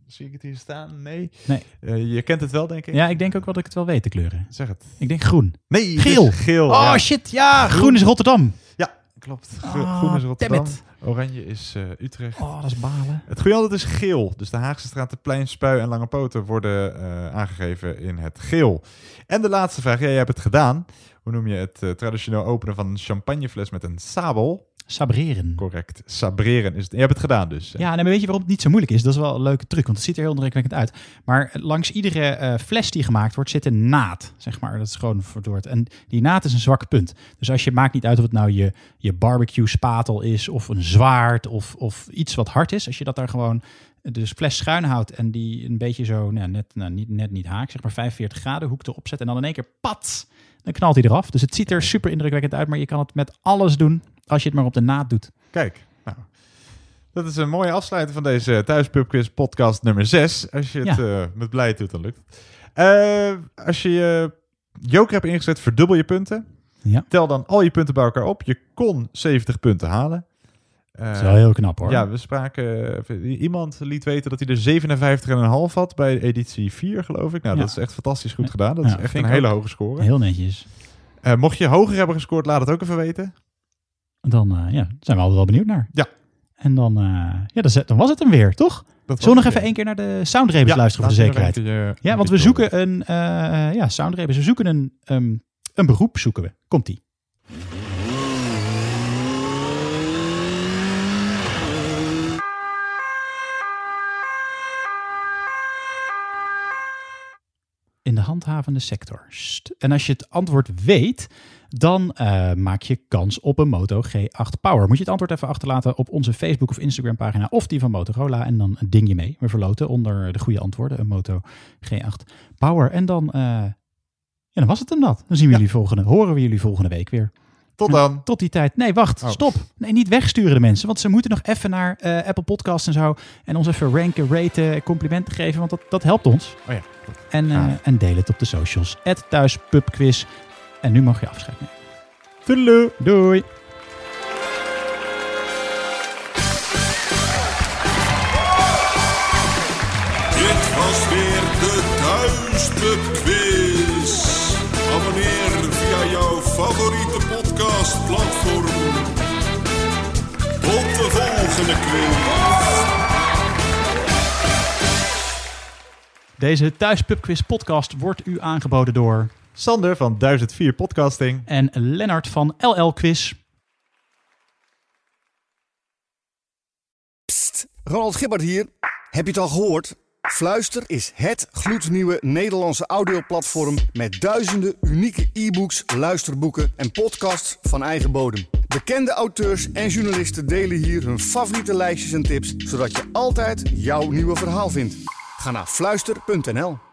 Zie ik het hier staan? Nee. Nee. Eh, je kent het wel, denk ik. Ja, ik denk ook wel dat ik het wel weet, de kleuren. Zeg het. Ik denk groen. Nee, Geel. geel. Oh ja. shit, ja, groen is Rotterdam. Ja, klopt. Ah, Groen is Rotterdam. Oranje is eh, Utrecht. Oh, dat is balen. Het goede antwoord is geel. Dus de Haagse straat, de plein, spui en lange poten worden aangegeven in het geel. En de laatste vraag. Ja, jij hebt het gedaan. Hoe noem je het eh, traditioneel openen van een champagnefles met een sabel? Sabreren. Correct. Sabreren is het. Je hebt het gedaan dus. Ja, nee, maar weet je waarom het niet zo moeilijk is? Dat is wel een leuke truc, want het ziet er heel indrukwekkend uit. Maar langs iedere eh, fles die gemaakt wordt, zit een naad, zeg maar. Dat is gewoon verdoord. En die naad is een zwak punt. Dus als je maakt niet uit of het nou je, je barbecue spatel is, of een zwaard, of, of iets wat hard is. Als je dat daar gewoon de fles schuin houdt en die een beetje zo, nou, net, nou, niet, net niet haak, zeg maar 45 graden hoek erop zet en dan in één keer pat, dan knalt hij eraf. Dus het ziet er super indrukwekkend uit, maar je kan het met alles doen als je het maar op de naad doet. Kijk, nou, dat is een mooie afsluiting van deze Thuispubquiz podcast nummer 6. Als je het Ja. eh, met blij doet, dan lukt het. Eh, als je je joker hebt ingezet, verdubbel je punten. Ja. Tel dan al je punten bij elkaar op. Je kon 70 punten halen. Eh, Dat is wel heel knap, hoor. Ja, we spraken... eh, Iemand liet weten dat hij er 57,5 had bij editie 4, geloof ik. Nou, Ja. dat is echt fantastisch goed gedaan. Dat Ja, is echt een hele hoge score. Heel netjes. Eh, mocht je hoger hebben gescoord, laat het ook even weten. Dan eh, ja, zijn we altijd wel benieuwd naar. Ja. En dan, eh, ja, dan, was het hem weer, toch? Zullen we nog even één keer naar de soundrebus Ja, luisteren voor de zekerheid? keer, eh, ja, want we zoeken een, eh ja, soundrebus. We zoeken een, ehm, een beroep, zoeken we. Komt-ie. In de handhavende sector? En als je het antwoord weet, dan eh, maak je kans op een Moto G8 Power. Moet je het antwoord even achterlaten op onze Facebook of Instagram pagina of die van Motorola. En dan ding je mee. We verloten onder de goede antwoorden een Moto G8 Power. En dan, eh, ja, dan was het hem dat. Dan zien we jullie volgende, horen we jullie volgende week weer. Tot dan. Tot die tijd. Nee, wacht. Oh. Stop. Nee, niet wegsturen de mensen. Want ze moeten nog even naar eh, Apple Podcasts en zo. En ons even ranken, raten, complimenten geven. Want dat, dat helpt ons. Oh ja. En, eh, en deel het op de socials. Het thuispubquiz. En nu mag je afscheid nemen. Toedeloe. Doei. Dit was weer de Thuispub-quiz. Abonneer via jouw favoriete podcastplatform. Tot de volgende quiz. Deze Thuispubquiz podcast wordt u aangeboden door... Sander van 1004 Podcasting. En Lennart van LL Quiz. Ronald Gibbard hier. Heb je het al gehoord? Fluister is het gloednieuwe Nederlandse audioplatform met duizenden unieke e-books, luisterboeken en podcasts van eigen bodem. Bekende auteurs en journalisten delen hier hun favoriete lijstjes en tips, zodat je altijd jouw nieuwe verhaal vindt. Ga naar fluister.nl.